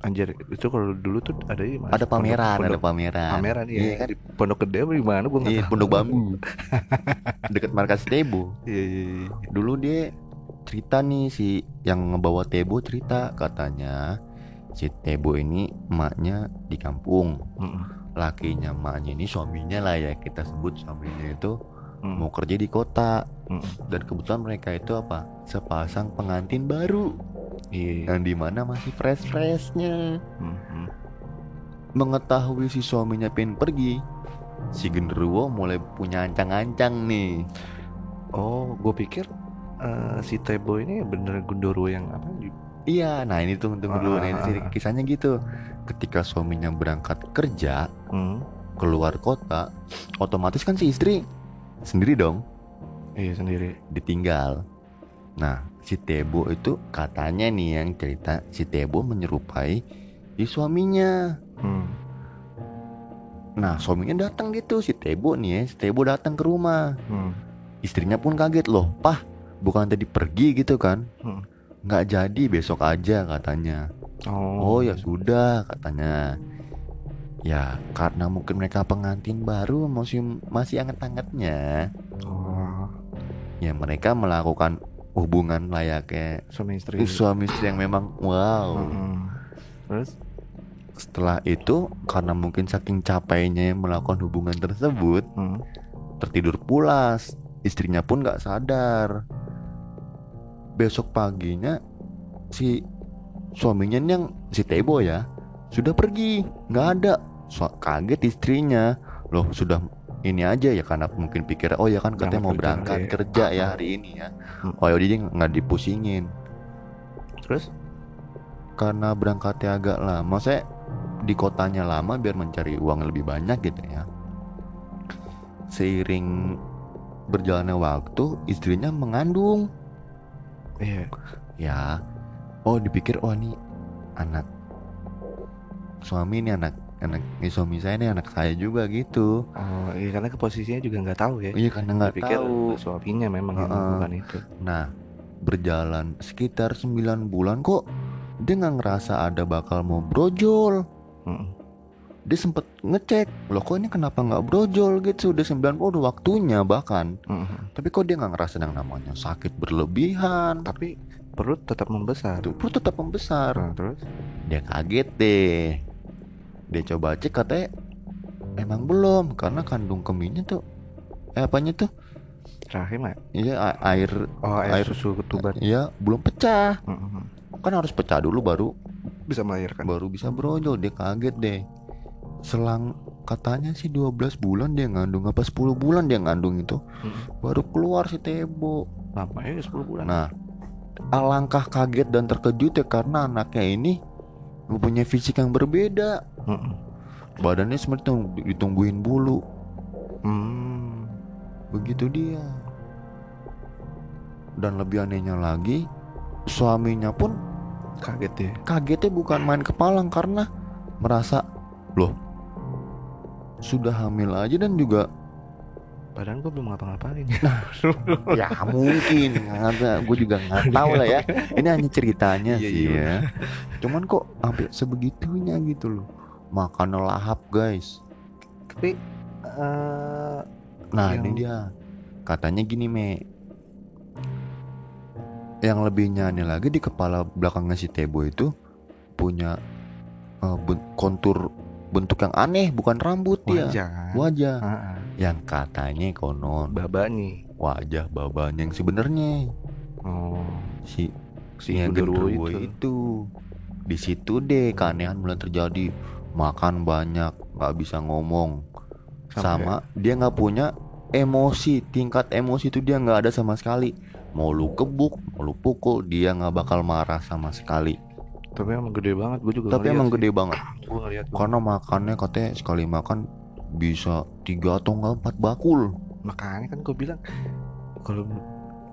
Anjir itu kalau dulu tuh ada di mana Ada pameran, Pondok- ada pameran. pameran iya, Iya kan? di pondok gede apa di mana gua Iya, pondok bambu. Dekat markas Tebo. iya iya iya Dulu dia cerita nih si yang ngebawa Tebo cerita katanya si Tebo ini emaknya di kampung. Mm-mm. Lakinya emaknya ini suaminya lah ya kita sebut suaminya itu Mm. mau kerja di kota Mm. dan kebetulan mereka itu apa sepasang pengantin baru iya yang di mana masih fresh freshnya Mm-mm. mengetahui si suaminya pengen pergi si genderuwo mulai punya ancang-ancang nih oh gue pikir eh, si Tebo ini bener Gundoro yang apa iya nah ini tuh tunggu dulu nah, ini sih Ah. kisahnya gitu ketika suaminya berangkat kerja Hmm. keluar kota otomatis kan si istri sendiri dong iya sendiri ditinggal. Nah, si Tebo itu katanya nih yang cerita si Tebo menyerupai si suaminya. Hmm. nah suaminya datang gitu si Tebo nih ya si Tebo datang ke rumah Hmm. istrinya pun kaget loh pah bukan tadi pergi gitu kan Hmm. nggak jadi besok aja katanya Oh. oh ya sudah katanya ya karena mungkin mereka pengantin baru masih masih anget-angetnya Oh. ya mereka melakukan hubungan layaknya Suami istri. suami istri yang memang wow Mm-mm. Terus? setelah itu karena mungkin saking capeknya melakukan hubungan tersebut Hmm. tertidur pulas istrinya pun nggak sadar besok paginya si suaminya yang si Tebo ya sudah pergi nggak ada So- kaget istrinya loh sudah ini aja ya karena mungkin pikir oh ya kan katanya mau Berangkat kerja, iya. kerja ya hari ini ya Hmm. oh ya dia nggak dipusingin Terus? karena berangkatnya agak lama saya di kotanya lama biar mencari uang lebih banyak gitu ya seiring berjalannya waktu istrinya mengandung Iya. ya oh dipikir oh ini anak suami ini anak anak suami saya ini anak saya juga gitu Oh, iya karena ke posisinya juga nggak tahu ya. iya karena nggak Pikir tahu suaminya memang yang Heeh. melakukan itu. nah berjalan sekitar 9 bulan kok dia nggak ngerasa ada bakal mau brojol Mm-mm. dia sempet ngecek loh kok ini kenapa nggak brojol gitu udah 9 oh udah waktunya bahkan Mm-mm. tapi kok dia nggak ngerasa yang namanya sakit berlebihan Tapi perut tetap membesar. tuh perut tetap membesar Nah, terus? dia kaget deh dia coba cek katanya emang belum karena kandung kemihnya tuh eh apanya tuh Rahim ya? iya air Oh, air, Air- susu ketuban. iya belum pecah Mm-mm. kan harus pecah dulu baru Bisa melahirkan. baru bisa brojol dia kaget deh selang katanya sih 12 bulan dia ngandung apa 10 bulan dia ngandung itu Mm. baru keluar si Tebo ya 10 bulan. nah alangkah kaget dan terkejut ya karena anaknya ini mempunyai fisik yang berbeda Badannya seperti ditumbuhin bulu Hmm. begitu dia dan lebih anehnya lagi suaminya pun Kaget ya. kagetnya bukan main kepalang karena merasa loh sudah hamil aja dan juga Badan gua belum ngapa-ngapain. ya mungkin ada gue juga nggak tahu lah ya ini hanya ceritanya Iya, sih iya. ya cuman kok sampai sebegitunya gitu loh makan lahap guys Tapi eh nah Yang- ini dia katanya gini me yang lebihnya aneh lagi di kepala belakangnya si Tebo itu punya eh, ben- kontur bentuk yang aneh bukan rambut dia wajah kan. wajah Heeh. yang katanya konon Baba nih. wajah babanya yang sebenarnya Oh. si Si yang genderuwo itu. itu. di situ deh keanehan mulai terjadi makan banyak nggak bisa ngomong Sampai- sama dia nggak punya emosi tingkat emosi itu dia nggak ada sama sekali mau lu kebuk mau lu pukul dia nggak bakal marah sama sekali Tapi emang gede banget. Gue juga tapi emang sih. gede banget ngeliat. karena makannya katanya sekali makan bisa tiga atau enggak empat bakul Makanya kan gue bilang kalau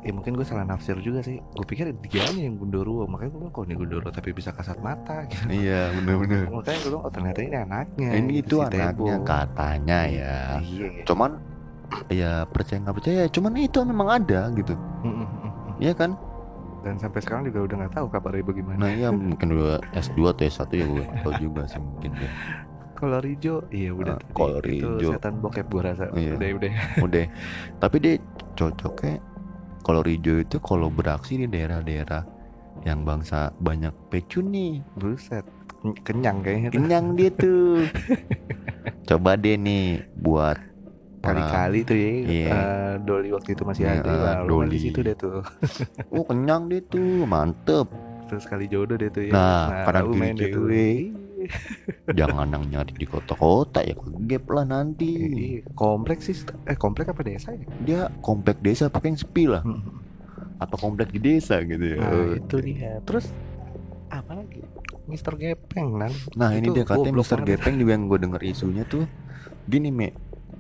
ya mungkin gue salah nafsir juga sih. Gue pikir dianya yang Gundurwo. Makanya gue bilang kok ini Gundurwo tapi bisa kasat mata gitu. iya bener-bener Makanya gue bilang oh ternyata ini anaknya. ini gitu, itu si Tebo. anaknya katanya ya Iya. cuman ya percaya nggak percaya cuman itu memang ada gitu. Iya kan Dan sampai sekarang juga udah nggak tahu kabarnya bagaimana. nah iya mungkin udah S2 atau S1 ya gue tahu juga sih mungkin ya. Kalau Rijo, iya udah. Ah, itu Rijo. setan bokep gue rasa. Iya. Udah udah. udah tapi dia cocoknya kalau Rijo itu kalau beraksi di daerah-daerah yang bangsa banyak pecun nih Buset. Ken- Kenyang kayaknya kenyang dia tuh coba deh nih buat Kali-kali tuh ya. Iya. eh, Doli waktu itu masih Iya, ada. di Doli. situ deh tuh. oh kenyang dia tuh mantep Terus kali jodoh deh tuh ya. Nah, kanan kiri main deh tuh. jangan yang nyari di kota-kota ya kegep lah nanti Iya, kompleks sih. Eh komplek apa desa ya? dia komplek desa pakai yang sepi lah Hmm. apa komplek di desa gitu ya Nah itu dia. Terus apa lagi? Mister Gepeng nan. Nah ini dia katanya banget. Gepeng juga yang gue denger isunya tuh Gini Me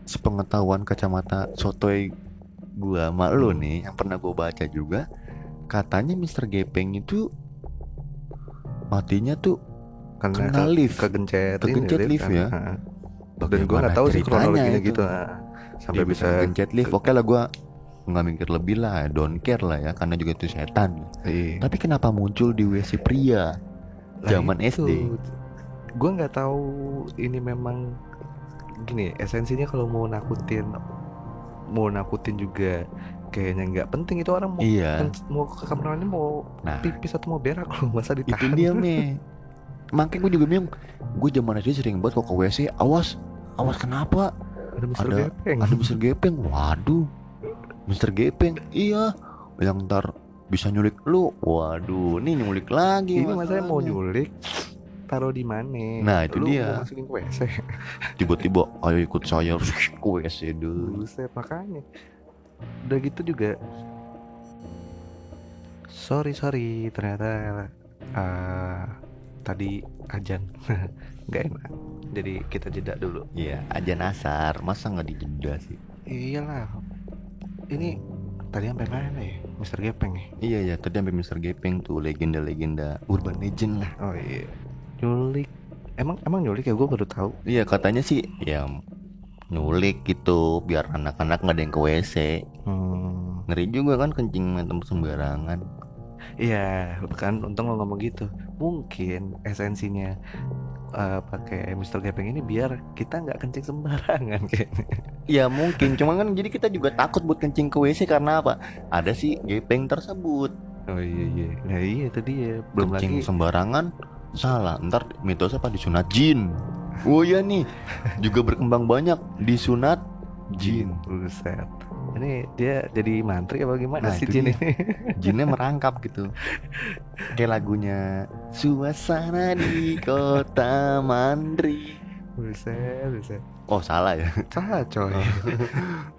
Sepengetahuan kacamata sotoy gua sama lo Hmm. nih Yang pernah gue baca juga Katanya Mr. Gepeng itu Matinya tuh Karena kena ke- lift kegencet, ini Kegencet lift kan. ya. Heeh. dan gue Bagaimana nggak tahu sih kronologinya itu? gitu nah, sampai Dia bisa gencet lift oke lah gue nggak mikir lebih lah don't care lah ya karena juga itu setan Iya. tapi kenapa muncul di WC pria Lah zaman itu, SD gue nggak tahu ini memang gini esensinya kalau mau nakutin mau nakutin juga kayaknya nggak penting itu orang mau iya mau ke kamar mandi mau nah pipis atau mau berak loh masa itu ditahan dia me makanya gue juga bingung. Gue zaman SD sering banget kok ke WC awas. Awas kenapa? Ada Mister ada- Gepeng. ada Mister Gepeng. Waduh. Mister Gepeng. Iya. Yang ntar bisa nyulik lu. Waduh ini nyulik lagi ini masanya mau masalahnya. nyulik taruh di mana? Nah, itu Lu dia. mau masukin ke WC tiba-tiba ayo ikut saya ke WC dulu Buset makanya. Udah gitu juga. Sorry sorry. Ternyata eh, Tadi ajan nggak enak. Jadi kita jeda dulu. Iya aja nasar masa nggak dijeda sih? Iyalah. Ini Tadi sampai mana ya? Mister Gepeng ya? Iya ya tadi sampai Mister Gepeng tuh legenda-legenda urban legend lah. Oh iya. Nyulik. Emang emang nyulik ya? Gue baru tahu. Iya katanya sih ya nyulik gitu biar anak-anak nggak ada yang ke WC hmm. ngeri juga kan kencing main tempat sembarangan Iya, kan untung lo ngomong gitu. Mungkin esensinya eh, pakai Mr. Gepeng ini biar kita nggak kencing sembarangan kayaknya. Ya mungkin, cuma kan jadi kita juga takut buat kencing ke WC karena apa? Ada si gepeng tersebut. Oh iya iya. Nah iya itu dia. Belum kencing lagi sembarangan salah. Ntar mitosnya apa disunat jin. Oh iya nih, juga berkembang banyak disunat jin. Buset. Ini dia jadi mantri apa gimana Nah, sih Jin ini? Jinnya merangkap gitu. Kayak lagunya Suasana di kota mandri. Buset, buset. Oh salah ya, Salah coy.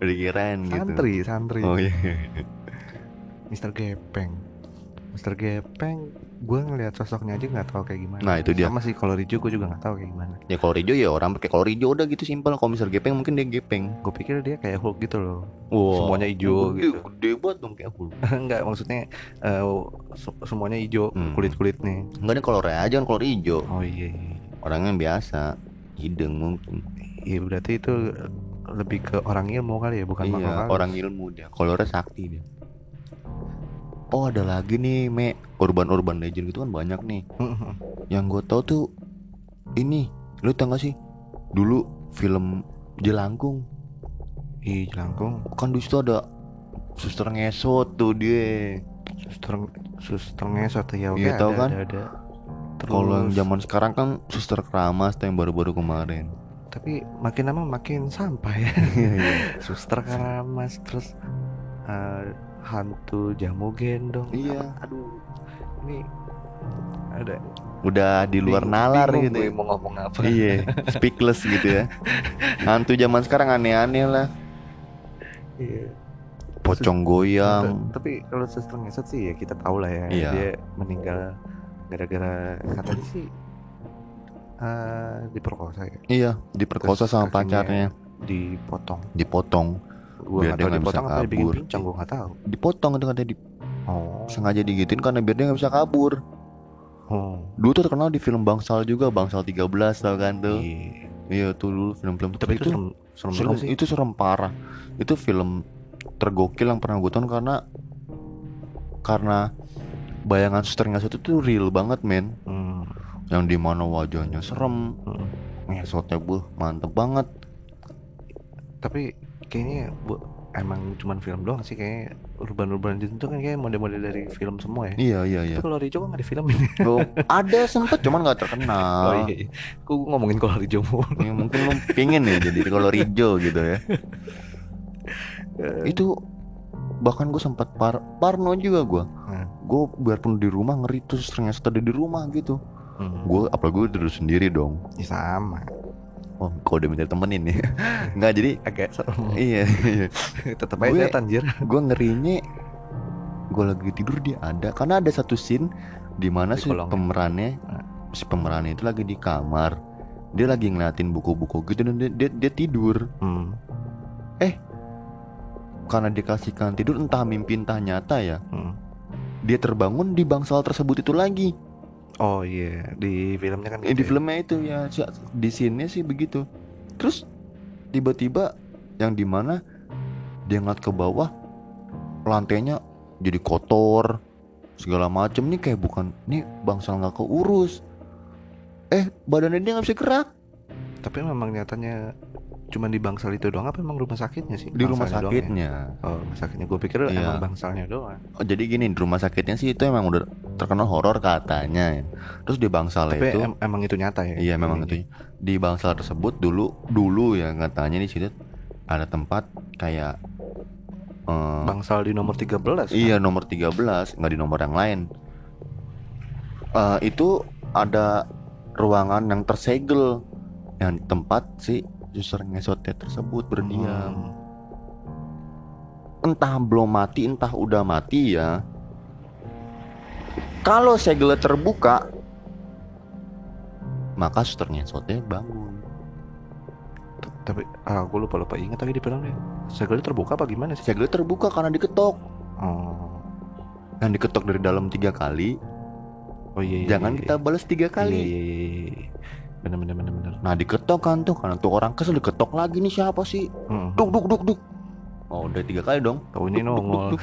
kirain gitu. Santri, santri. Oh iya. Mr. Gepeng. Mr. Gepeng, gue ngeliat sosoknya aja nggak tahu kayak gimana. Nah, itu dia. Sama sih kalau Rijo gue juga nggak tahu kayak gimana. Ya kalau Rijo ya orang pakai kalau Rijo udah gitu simpel. Kalau misal gepeng mungkin dia gepeng. Gue pikir dia kayak Hulk gitu loh. Wow. Semuanya hijau gede, gitu. Gede banget dong kayak Hulk. Enggak, maksudnya eh, se- semuanya hijau Hmm. kulit-kulit nih. Enggak ada kolor aja kan kolor hijau. Oh iya. iya. Orangnya biasa. Hidung mungkin. Iya berarti itu lebih ke orang ilmu kali ya, bukan iya, orang ilmu dia. Kolornya sakti dia. Oh ada lagi nih, Me. Urban-urban legend gitu kan banyak nih. Yang gue tau tuh ini, lu tau gak sih? Dulu film Jelangkung Ih, jelangkung. kan di situ ada suster ngesot tuh dia. Suster suster ngesot ya oke Iya, tahu kan? ada, ada. Kalau yang zaman sekarang kan suster keramas tuh yang baru-baru kemarin. tapi makin lama makin sampah ya. Iya, iya. suster keramas terus eh, hantu jamu gendong. Iya. Aduh. Ini ada Udah di luar bingung- nalar bingung gitu. ya. mau ngomong apa. Iya, speechless gitu ya. Hantu zaman sekarang aneh-aneh lah. Iya. Pocong goyang. Tapi kalau suster ngesot sih ya kita tahu lah ya. Iya. Dia meninggal gara-gara katanya sih eh diperkosa ya, Iya, diperkosa Terus sama pacarnya, dipotong. dipotong, Gua Biar dia nggak bisa kabur. gua nggak tahu. dipotong itu katanya di, Oh. sengaja digituin karena biar dia nggak bisa kabur. Oh. Dulu tuh terkenal di film Bangsal juga, Bangsal 13 tau kan tuh. Iya. Iya tuh dulu film-film Tapi itu serem, serem, serem, sih. itu serem parah. Itu film tergokil yang pernah gue tonton karena karena bayangan suster ngesot itu tuh real banget men Hmm. yang di mana wajahnya serem Hmm. ngesotnya buh mantep banget Tapi kayaknya bu, emang cuman film doang sih kayaknya urban-urban itu kan kayak model-model dari film semua ya. iya iya iya Tapi kalau Rijo kok nggak di film ini? Oh, ada sempet cuman nggak terkenal Oh iya. iya. Ngomongin kalau Rijo mulu. Ya, mungkin lu pingin ya jadi kalau Rijo gitu ya itu bahkan gue sempat par parno juga gue Hmm. gue biarpun di rumah ngeri tuh ternyata ada di rumah gitu Hmm. gue apalagi gue tidur sendiri dong Ya, sama. Oh kok udah minta temenin ya nggak jadi Agak serem. iya iya Tetap aja Gue- setan anjir. gue ngerinya gue lagi tidur dia ada karena ada satu scene di mana si pemerannya Nah. si pemerannya itu lagi di kamar dia lagi ngeliatin buku-buku gitu dan dia, dia, dia tidur Hmm. karena dikasihkan tidur entah mimpi entah nyata ya Hmm. dia terbangun di bangsal tersebut itu lagi Oh iya, di filmnya kan Eh, di gitu ya. filmnya itu ya di scene sih begitu. Terus tiba-tiba yang di mana dia ngeliat ke bawah lantainya jadi kotor segala macem. Nih kayak bukan nih bangsal nggak keurus. Eh badannya dia nggak bisa gerak. Tapi memang nyatanya cuma di bangsal itu doang apa emang rumah sakitnya sih? di rumah Bangsalnya doang ya? sakitnya Oh, rumah sakitnya. Gue pikir Iya. emang bangsalnya doang. Oh, jadi gini di rumah sakitnya sih itu emang udah terkenal horor katanya ya. terus di bangsal Tapi itu em- emang itu nyata ya? iya memang itu di bangsal tersebut dulu dulu ya katanya di situ ada tempat kayak eh, Bangsal di nomor 13 kan? Iya nomor 13 nggak di nomor yang lain. Eh, itu ada ruangan yang tersegel yang tempat si user ngesotnya tersebut berdiam. Hmm. Entah belum mati, entah udah mati ya. Kalau segelnya terbuka, maka suster ngesotnya bangun. Tapi ah, gue lupa lupa ingat tadi di filmnya. Segelnya terbuka apa gimana sih? Segelnya terbuka karena diketok. Oh, Yang diketok dari dalam tiga kali, oh iya. iya jangan iya, kita balas tiga Iya kali. iya iya. iya. Bener bener bener bener. Nah diketok kan tuh karena tuh orang kesel diketok lagi nih siapa sih? Hmm. Duk duk duk duk. Oh udah tiga kali dong. Taunya Duk, duk, nongol. duk,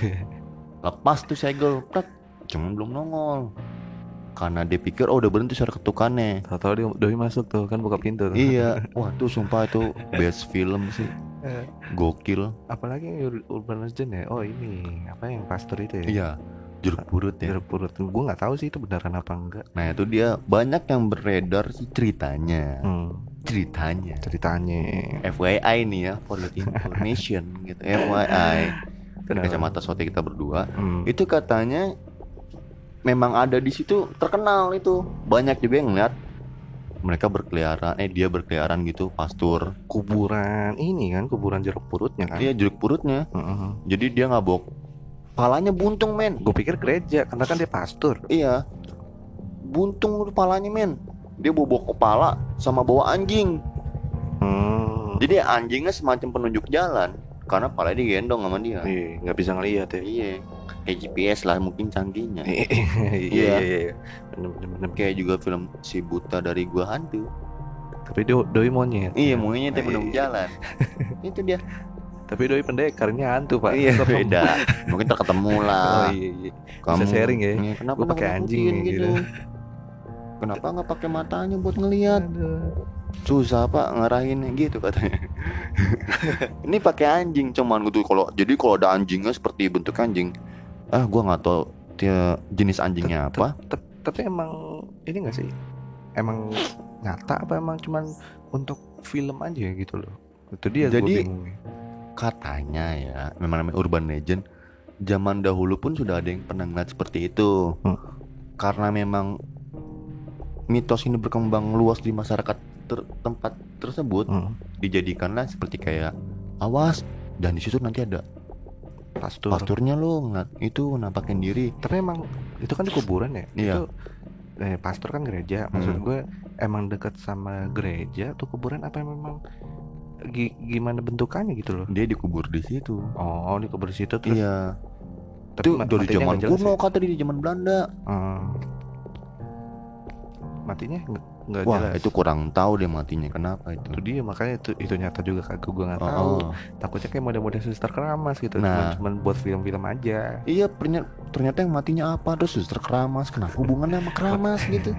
Lepas tuh segel, prak. Cuman belum nongol. Karena dia pikir oh udah berhenti suara ketukannya. Tahu-tahu dia doi masuk tuh kan buka pintu. tuh. iya, wah tuh sumpah itu best film sih. Eh, Gokil. Apalagi Ur- Urban Legend ya. Oh ini apa yang pastor itu ya? Iya, jeruk purut ya. Jeruk purut. Gue nggak tahu sih itu beneran apa enggak. Nah itu dia banyak yang beredar sih ceritanya. Hmm. Ceritanya. Ceritanya. FYI nih ya, for your information gitu. FYI. Dari Kenapa? kacamata sote kita berdua. Hmm. itu katanya memang ada di situ terkenal itu banyak juga yang ngeliat mereka berkeliaran eh dia berkeliaran gitu pastur kuburan ini kan kuburan jeruk purutnya kan. dia jeruk purutnya jadi dia nggak bawa palanya buntung men Gue pikir gereja karena kan dia pastor. iya buntung palanya men dia bawa, kepala sama bawa anjing Hmm. jadi anjingnya semacam penunjuk jalan karena palanya digendong sama dia Iya, nggak bisa ngelihat ya. iya kayak GPS lah mungkin canggihnya Iya, iya, iya. Bener, bener. kayak juga film si buta dari gua hantu Tapi do- doi monyet. Iya, Iya, teh belum iya. jalan. itu dia. Tapi doi pendekarnya hantu pak. Iya, Kok- beda. Mungkin terketemu Oh lah. iya iya. Bisa sharing ya? Iya, kenapa Gua pakai anjing nih, gitu. Kenapa nggak pakai matanya buat ngelihat? Susah pak ngarahinnya gitu katanya. Ini pakai anjing cuman gitu kalau jadi kalau ada anjingnya seperti bentuk anjing. Ah, gua nggak tahu dia jenis anjingnya apa. Tapi emang ini gak sih? Emang nyata apa emang cuman untuk film aja gitu loh? Itu dia gue Jadi- bingung. Katanya ya, memang namanya urban legend. Zaman dahulu pun sudah ada yang pernah ngeliat seperti itu. Hmm. Karena memang mitos ini berkembang luas di masyarakat ter- tempat tersebut, Hmm. dijadikanlah seperti kayak awas dan di situ nanti ada Pastor. pasturnya lo ngeliat itu nampakin diri. Tapi emang itu kan di kuburan ya? Iya. Itu eh, pastor kan gereja. Maksud Hmm. gue emang deket sama gereja tuh kuburan apa memang gi- gimana bentukannya gitu loh? Dia dikubur di situ. Oh, dikubur di situ terus. Iya. Tapi Itu dari zaman kuno ya? kata di zaman Belanda. Hmm. Matinya nggak Wah, jelas. itu kurang tahu deh matinya kenapa itu. itu dia makanya itu itu nyata juga kagak gue nggak Oh, tahu oh. takutnya kayak model-model suster keramas gitu Nah. cuman, cuman buat film-film aja Iya, ternyata, ternyata yang matinya apa terus suster keramas. Kenapa hubungannya sama keramas gitu?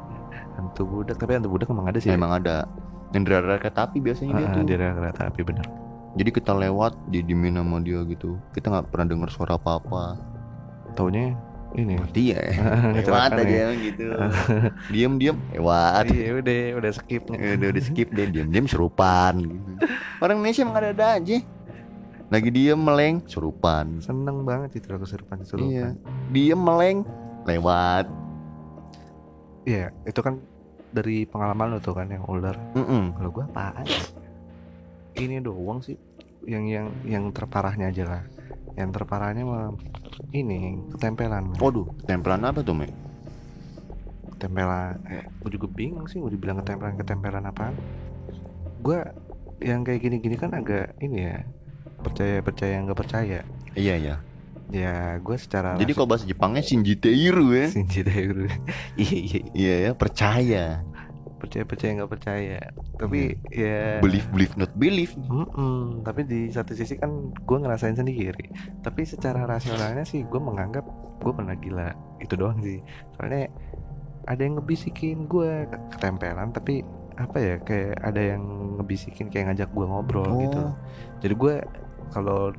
hantu budak tapi hantu budak emang ada sih Emang ada yang dari rel kereta api biasanya dia Ah, tuh. di rel kereta api bener Jadi kita lewat didiemin sama dia gitu. Kita nggak pernah dengar suara apa-apa. taunya ini Mati ya. lewat aja ya. gitu. Diem-diem lewat. iya udah udah Ya udah, udah skip deh diem-diem serupan gitu. Orang Indonesia emang ada-ada aja. Lagi diem meleng serupan. seneng banget itu aku serupan serupan Iya. Diem meleng lewat. iya itu kan dari pengalaman lo tuh kan yang ular Mm-mm. kalau gua apaan ini doang sih. Yang yang yang terparahnya aja lah. Yang terparahnya mah ini ketempelan. Waduh, tempelan apa tuh, Mek? ketempelan eh, gue juga bingung sih mau dibilang ketempelan ketempelan apaan. Gue yang kayak gini-gini kan agak ini ya percaya percaya nggak percaya. Iya, iya. Ya gue secara Jadi kalau bahasa Jepangnya Shinji Teiru ya. Shinji Daeru iya iya Iya. Ya, percaya. percaya percaya nggak percaya. Tapi ya believe believe not believe. Mm-mm, tapi di satu sisi kan gue ngerasain sendiri. Tapi secara rasionalnya sih gue menganggap gue pernah gila itu doang sih. Soalnya ada yang ngebisikin gue ketempelan tapi apa ya kayak ada yang ngebisikin kayak ngajak gue ngobrol Oh. gitu jadi gue kalau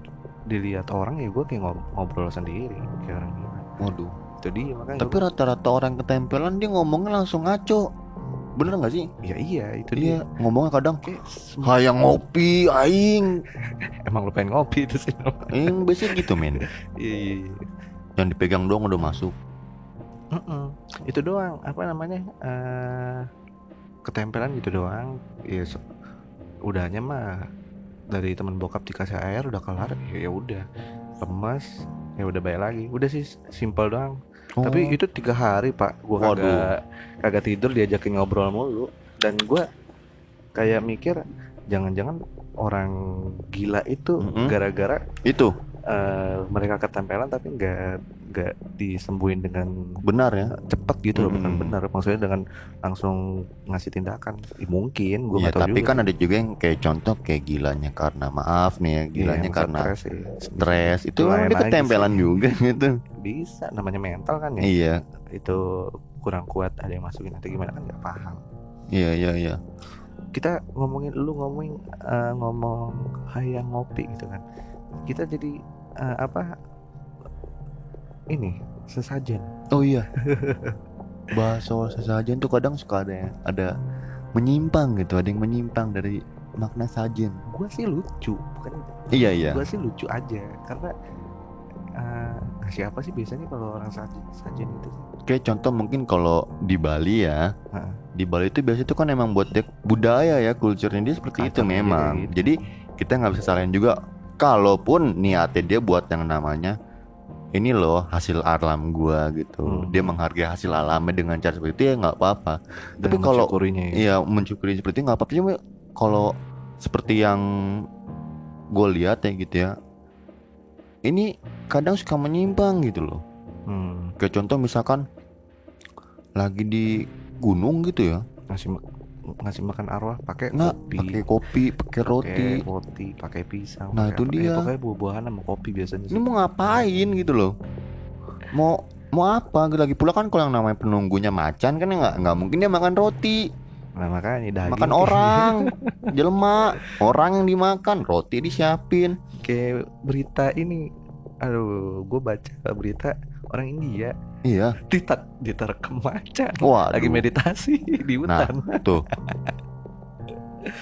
dilihat orang ya gue kayak ngob- ngobrol sendiri kayak orang gila waduh. Dia makanya tapi rata-rata orang ketempelan dia ngomongnya langsung ngaco. Bener nggak sih? Ya iya itu dia dia. ngomongnya kadang kayak hayang ngopi aing. Emang lu pengen ngopi itu sih aing biasanya gitu men. Iya iya iya. yang dipegang doang udah masuk. Mm-mm. Itu doang apa namanya eh ketempelan gitu doang. Ya udahnya mah dari teman bokap dikasih air udah kelar ya ya udah. Lemas ya udah bayar lagi. Udah sih simple doang. Tapi Oh, itu tiga hari pak. Gua Waduh. kagak kagak tidur diajakin ngobrol mulu. Dan gua kayak mikir jangan-jangan orang gila itu gara-gara itu. eh, mereka ketempelan tapi nggak nggak disembuhin dengan benar ya cepet gitu loh bukan Mm-mm. benar maksudnya dengan langsung ngasih tindakan Ya, mungkin gue tahu tapi juga kan ada juga yang kayak contoh kayak gilanya karena maaf nih ya, Iya, gilanya yang karena stres sih. stres. Itu Lain kan dia ketempelan sih. juga gitu. bisa namanya mental kan ya Iya, itu kurang kuat ada yang masukin atau gimana kan nggak paham iya, iya, iya. kita ngomongin lu ngomongin eh, ngomong hayang ngopi gitu kan kita jadi eh, apa ini sesajen Oh iya. Bahas soal sesajen tuh kadang suka ada ya, ada menyimpang gitu, ada yang menyimpang dari makna sajen. gue sih lucu bukan Iya, iya. gue sih lucu aja karena eh, siapa sih biasanya kalau orang sajen sajen itu Kayak contoh mungkin kalau di Bali ya, Heeh. di Bali itu biasanya itu kan emang buat dia budaya ya, kulturnya dia seperti itu Kacang aja memang. gitu. Jadi kita nggak bisa salahin juga, kalaupun niatnya dia buat yang namanya ini loh hasil alam gua gitu. Hmm. Dia menghargai hasil alamnya dengan cara seperti itu ya nggak apa-apa. Tapi kalau- ya. Iya mensyukuri seperti itu nggak apa-apa cuma kalau seperti yang gue lihat ya gitu ya, ini kadang suka menyimpang gitu loh. Hmm, Kayak contoh misalkan lagi di gunung gitu ya, ngasih ma- ngasih makan arwah pakai nggak kopi, pakai kopi, pakai roti. pakai roti, pakai pisang. Nah, pakai itu apa. dia. Eh, pokoknya buah-buahan sama kopi biasanya Ini mau ngapain gitu loh? Mau mau apa? Lagi pula kan kalau yang namanya penunggunya macan kan ya nggak nggak mungkin dia makan roti, Nah, makanya daging makan orang, jelma, orang yang dimakan, roti disiapin. kayak berita ini. Aduh, gue baca berita orang India Iya, ditar diterkam macan wah, lagi meditasi di Nah. hutan. tuh.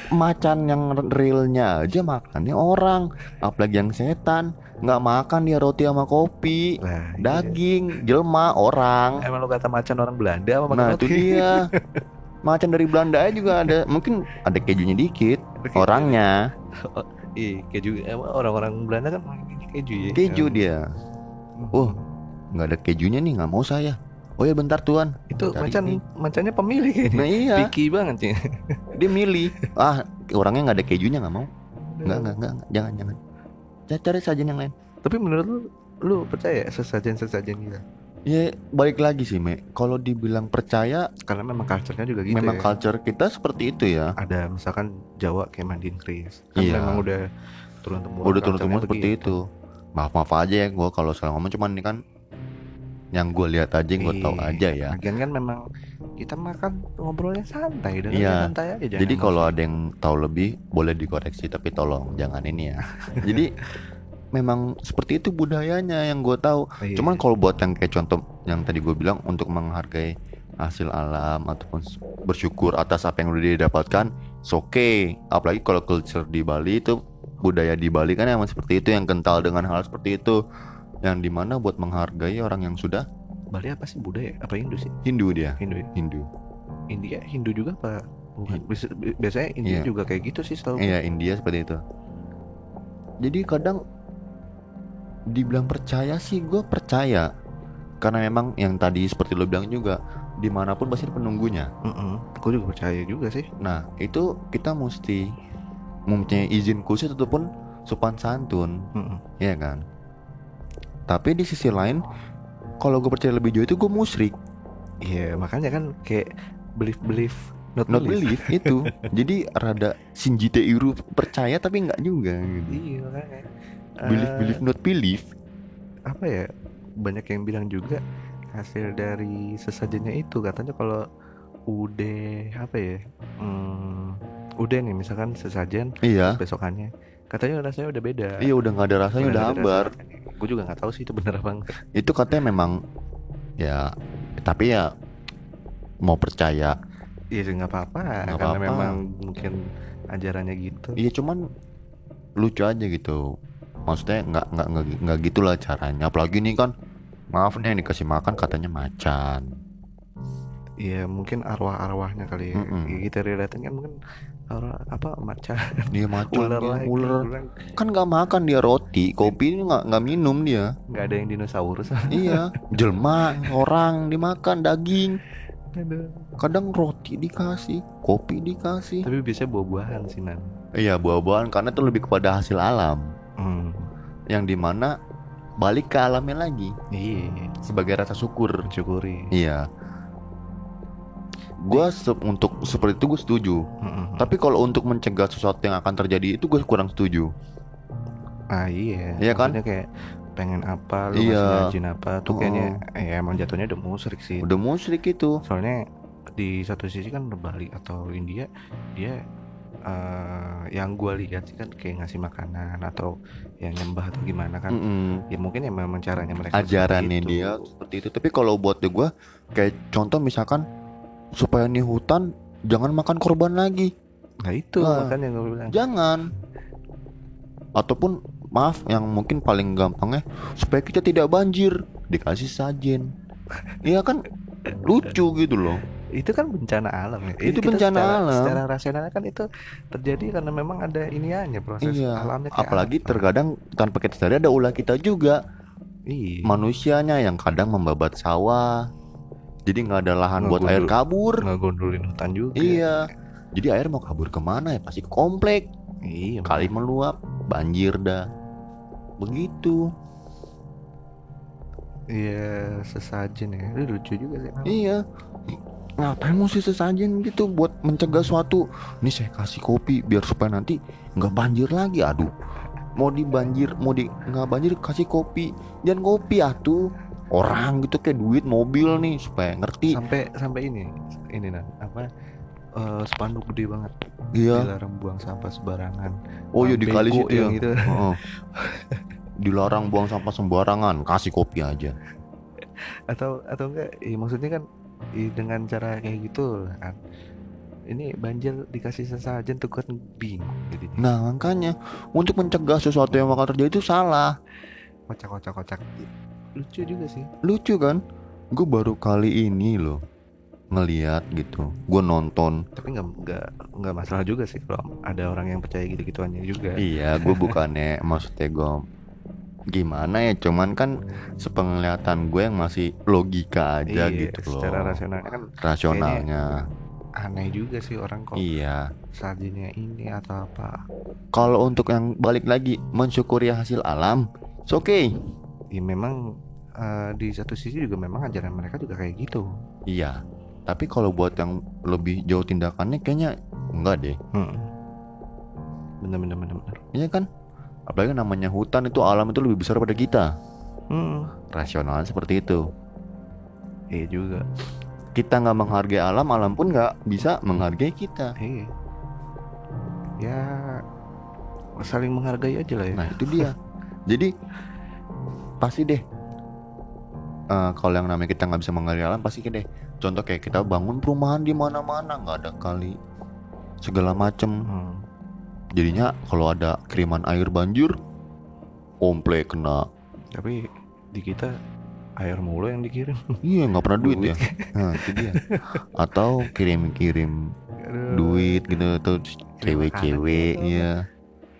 Macan yang realnya aja makannya orang, apalagi yang setan nggak makan dia roti sama kopi, Lah, iya. daging, jelma, orang. Emang lo kata macan orang Belanda apa makan Nah roti? itu dia. Macan dari Belanda aja juga ada, mungkin ada kejunya dikit. Orangnya Iya, keju. Emang orang-orang Belanda kan keju ya. keju dia, Hmm. Nggak ada kejunya nih, nggak mau saya. Oh ya bentar tuan. itu Cari macan ini. macannya pemilih kayaknya. Nah iya, Picky banget sih. dia milih. Ah orangnya nggak ada kejunya nggak mau. Nggak nggak nggak, jangan jangan. Cari, sajian yang lain. Tapi menurut lu lu percaya sesajen-sesajen gitu? Ya balik lagi sih Me. Kalau dibilang percaya, Karena memang culture-nya juga gitu memang ya. culture kita seperti itu ya. Ada misalkan Jawa kayak mandiin keris. Kan Iya. memang udah turun temurun. Udah turun temurun culture-nya seperti itu. Maaf maaf aja ya gue kalau salah ngomong cuman ini kan yang gue lihat aja, gue tahu Iya. aja ya. Lagian kan memang kita makan ngobrolnya santai dan Iya. santai aja Jadi kalau ada yang tahu lebih boleh dikoreksi tapi tolong jangan ini ya. Jadi memang seperti itu budayanya yang gue tahu. Iya. Cuman kalau buat yang kayak contoh yang tadi gue bilang untuk menghargai hasil alam ataupun bersyukur atas apa yang udah didapatkan, oke. Apalagi kalau culture di Bali itu budaya di Bali kan emang seperti itu yang kental dengan hal seperti itu. Yang di mana buat menghargai orang yang sudah Bali apa sih budaya? Apa Hindu sih? Hindu dia, Hindu ya? Hindu. India Hindu juga apa? Bukan. Biasanya India Iya. juga kayak gitu sih setahu. Iya India seperti itu. Jadi kadang dibilang percaya sih gue percaya karena memang yang tadi seperti lo bilang juga di mana pun pasti ada penunggunya. Gue juga percaya juga sih. Nah itu kita mesti mempunyai izin khusus ataupun sopan santun, Mm-mm. ya kan? Tapi di sisi lain, kalau gue percaya lebih jauh itu gue musyrik. Iya makanya kan kayak belief belief not, not believe. believe itu. Jadi rada Shinji Teiru percaya tapi nggak juga gitu. iya makanya. Believe Eh, believe not believe apa ya banyak yang bilang juga hasil dari sesajennya itu. Katanya kalau udah apa ya hmm, udah nih misalkan sesajen iya. besokannya. Katanya rasanya udah beda. Iya udah nggak ada rasanya udah hambar gue juga nggak tahu sih itu bener apa enggak. Itu katanya memang ya tapi ya mau percaya. Iya sih nggak apa-apa. Karena apa-apa. memang mungkin ajarannya gitu. Iya cuman lucu aja gitu. Maksudnya nggak nggak nggak gitulah caranya. Apalagi nih kan maaf nih yang dikasih makan katanya macan Iya mungkin arwah-arwahnya kali ya. Mm-mm. Ya, kita relate kan mungkin arwah apa macan. Dia macan ular dia, lagi ular. ular kan. Nggak makan dia roti kopi ini nggak nggak minum dia. Nggak ada yang dinosaurus. Iya jelma orang dimakan daging. Kadang roti dikasih kopi dikasih. Tapi biasanya buah-buahan sih nan. Iya buah-buahan karena itu lebih kepada hasil alam. Hmm. yang di mana balik ke alamnya lagi. Iya. Sebagai rasa syukur. Mensyukuri iya gua se- untuk seperti itu gue setuju Mm-mm. tapi kalau untuk mencegah sesuatu yang akan terjadi itu gue kurang setuju ah iya Iya kan? Kayak pengen apa lu Iya. masih ngajin apa tuh kayaknya ya emang jatuhnya udah musyrik sih udah musyrik itu soalnya di satu sisi kan Bali atau India dia eh, yang gua lihat sih kan kayak ngasih makanan atau yang nyembah atau gimana kan Mm-mm. ya mungkin ya memang caranya mereka seperti ajarannya itu. dia seperti itu tapi kalau buat gue kayak contoh misalkan supaya nih hutan jangan makan korban lagi. Nah itu Nah. makanya gue bilang. jangan. Ataupun maaf yang mungkin paling gampangnya supaya kita tidak banjir dikasih sajen. Iya kan? Lucu gitu loh. Itu kan bencana alam ya. Itu kita bencana secara, alam. secara rasional kan itu terjadi karena memang ada iniannya proses iya alamnya apalagi apa. terkadang tanpa kita sadari ada ulah kita juga. Iya. Manusianya yang kadang membabat sawah jadi nggak ada lahan buat air Ngegundul. kabur. ngegondolin hutan juga. Iya. Jadi air mau kabur ke mana ya? Pasti komplek. Iya kali meluap banjir dah. Begitu. Iya sesajen ya. Itu lucu juga sih. Iya. Ngapain mesti sesajen gitu buat mencegah suatu? Ini saya kasih kopi biar supaya nanti nggak banjir lagi. Aduh. Mau di banjir mau di nggak banjir kasih kopi. Jangan kopi atuh orang gitu kayak duit mobil nih supaya ngerti. Sampai sampai ini ini nan apa eh, spanduk gede banget. Iya. Dilarang buang sampah sembarangan. Oh iya di kali situ ya. yang itu. Heeh. dilarang buang sampah sembarangan kasih kopi aja. Atau atau enggak ya maksudnya kan i- dengan cara kayak gitu kan ini banjir dikasih sesajen tuh kan bingung jadi. Nah makanya untuk mencegah sesuatu yang bakal terjadi itu salah. Kocak kocak kocak lucu juga sih. Lucu kan? Gue baru kali ini loh ngeliat gitu. Gue nonton. Tapi nggak nggak nggak masalah juga sih kalau ada orang yang percaya gitu gituannya juga. Iya gue bukannya maksudnya gue gimana ya cuman kan sepenglihatan gue yang masih logika aja Iya, gitu loh. secara rasionalnya kan rasionalnya. aneh juga sih orang kok iya. sajinya ini atau apa. Kalau untuk yang balik lagi mensyukuri hasil alam oke okay. Ya memang eh, di satu sisi juga memang ajaran mereka juga kayak gitu. Iya tapi kalau buat yang lebih jauh tindakannya kayaknya enggak deh. Hmm. bener bener bener bener. Iya kan? Apalagi namanya hutan itu alam itu lebih besar pada kita. Hmm. rasional seperti itu. Iya juga. Kita nggak menghargai alam alam pun nggak bisa menghargai kita. Iya. Ya saling menghargai aja lah ya. Nah itu dia. Jadi pasti deh eh, kalau yang namanya kita nggak bisa menghargai alam pasti deh. Contoh kayak kita bangun perumahan di mana-mana nggak ada kali segala macem. Hmm. jadinya kalau ada kiriman air banjir komplek kena. Tapi di kita air mulu yang dikirim. Iya nggak pernah duit, Duit. ya nah itu dia. Atau kirim-kirim duit gitu Terima cewek-cewek kasih.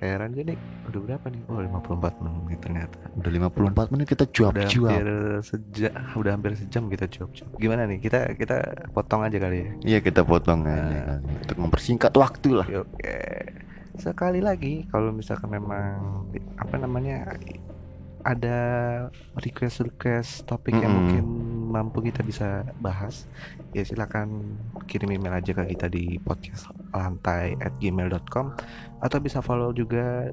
Heran jadi udah berapa nih oh 54 menit ternyata udah 54 menit kita udah cuap-cuap hampir sejam udah hampir sejam kita cuap-cuap gimana nih kita kita potong aja kali ya Iya kita potong aja Nah. kali. untuk mempersingkat waktu lah. Oke, oke. Sekali lagi kalau misalkan memang apa namanya ada request-request topik yang Mm-mm. mungkin mampu kita bisa bahas, ya silakan kirim email aja ke kita di podcast lantai at gmail.com atau bisa follow juga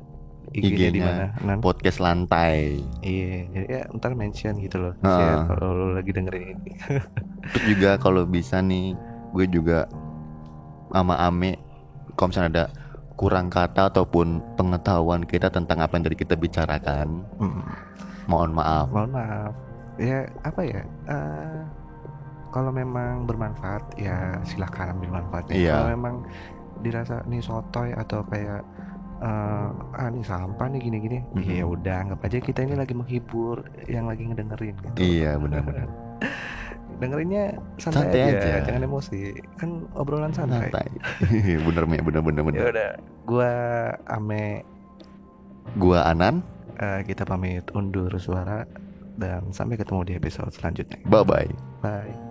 IG-nya di IG-nya. mana. Nan? podcast lantai Iya, jadi ya ntar mention gitu loh. Share kalau lo lagi dengerin ini. terus juga kalau bisa nih gue juga sama Ame kalau misalnya ada kurang kata ataupun pengetahuan kita tentang apa yang tadi kita bicarakan Mm. mohon maaf Mohon maaf. Ya apa ya? eh, kalau memang bermanfaat ya silakan ambil manfaatnya. Iya. Kalau memang dirasa nih sotoy atau kayak eh, ah nih sampah nih gini-gini, Mhm. ya udah anggap aja kita ini lagi menghibur yang lagi ngedengerin gitu. iya benar-benar Dengerinnya santai, Santai aja, aja. jangan emosi. Kan obrolan santai. santai bener me bener bener Ya bener udah, gua Ame gua Anan eh, kita pamit undur suara dan sampai ketemu di episode selanjutnya. bye bye Bye.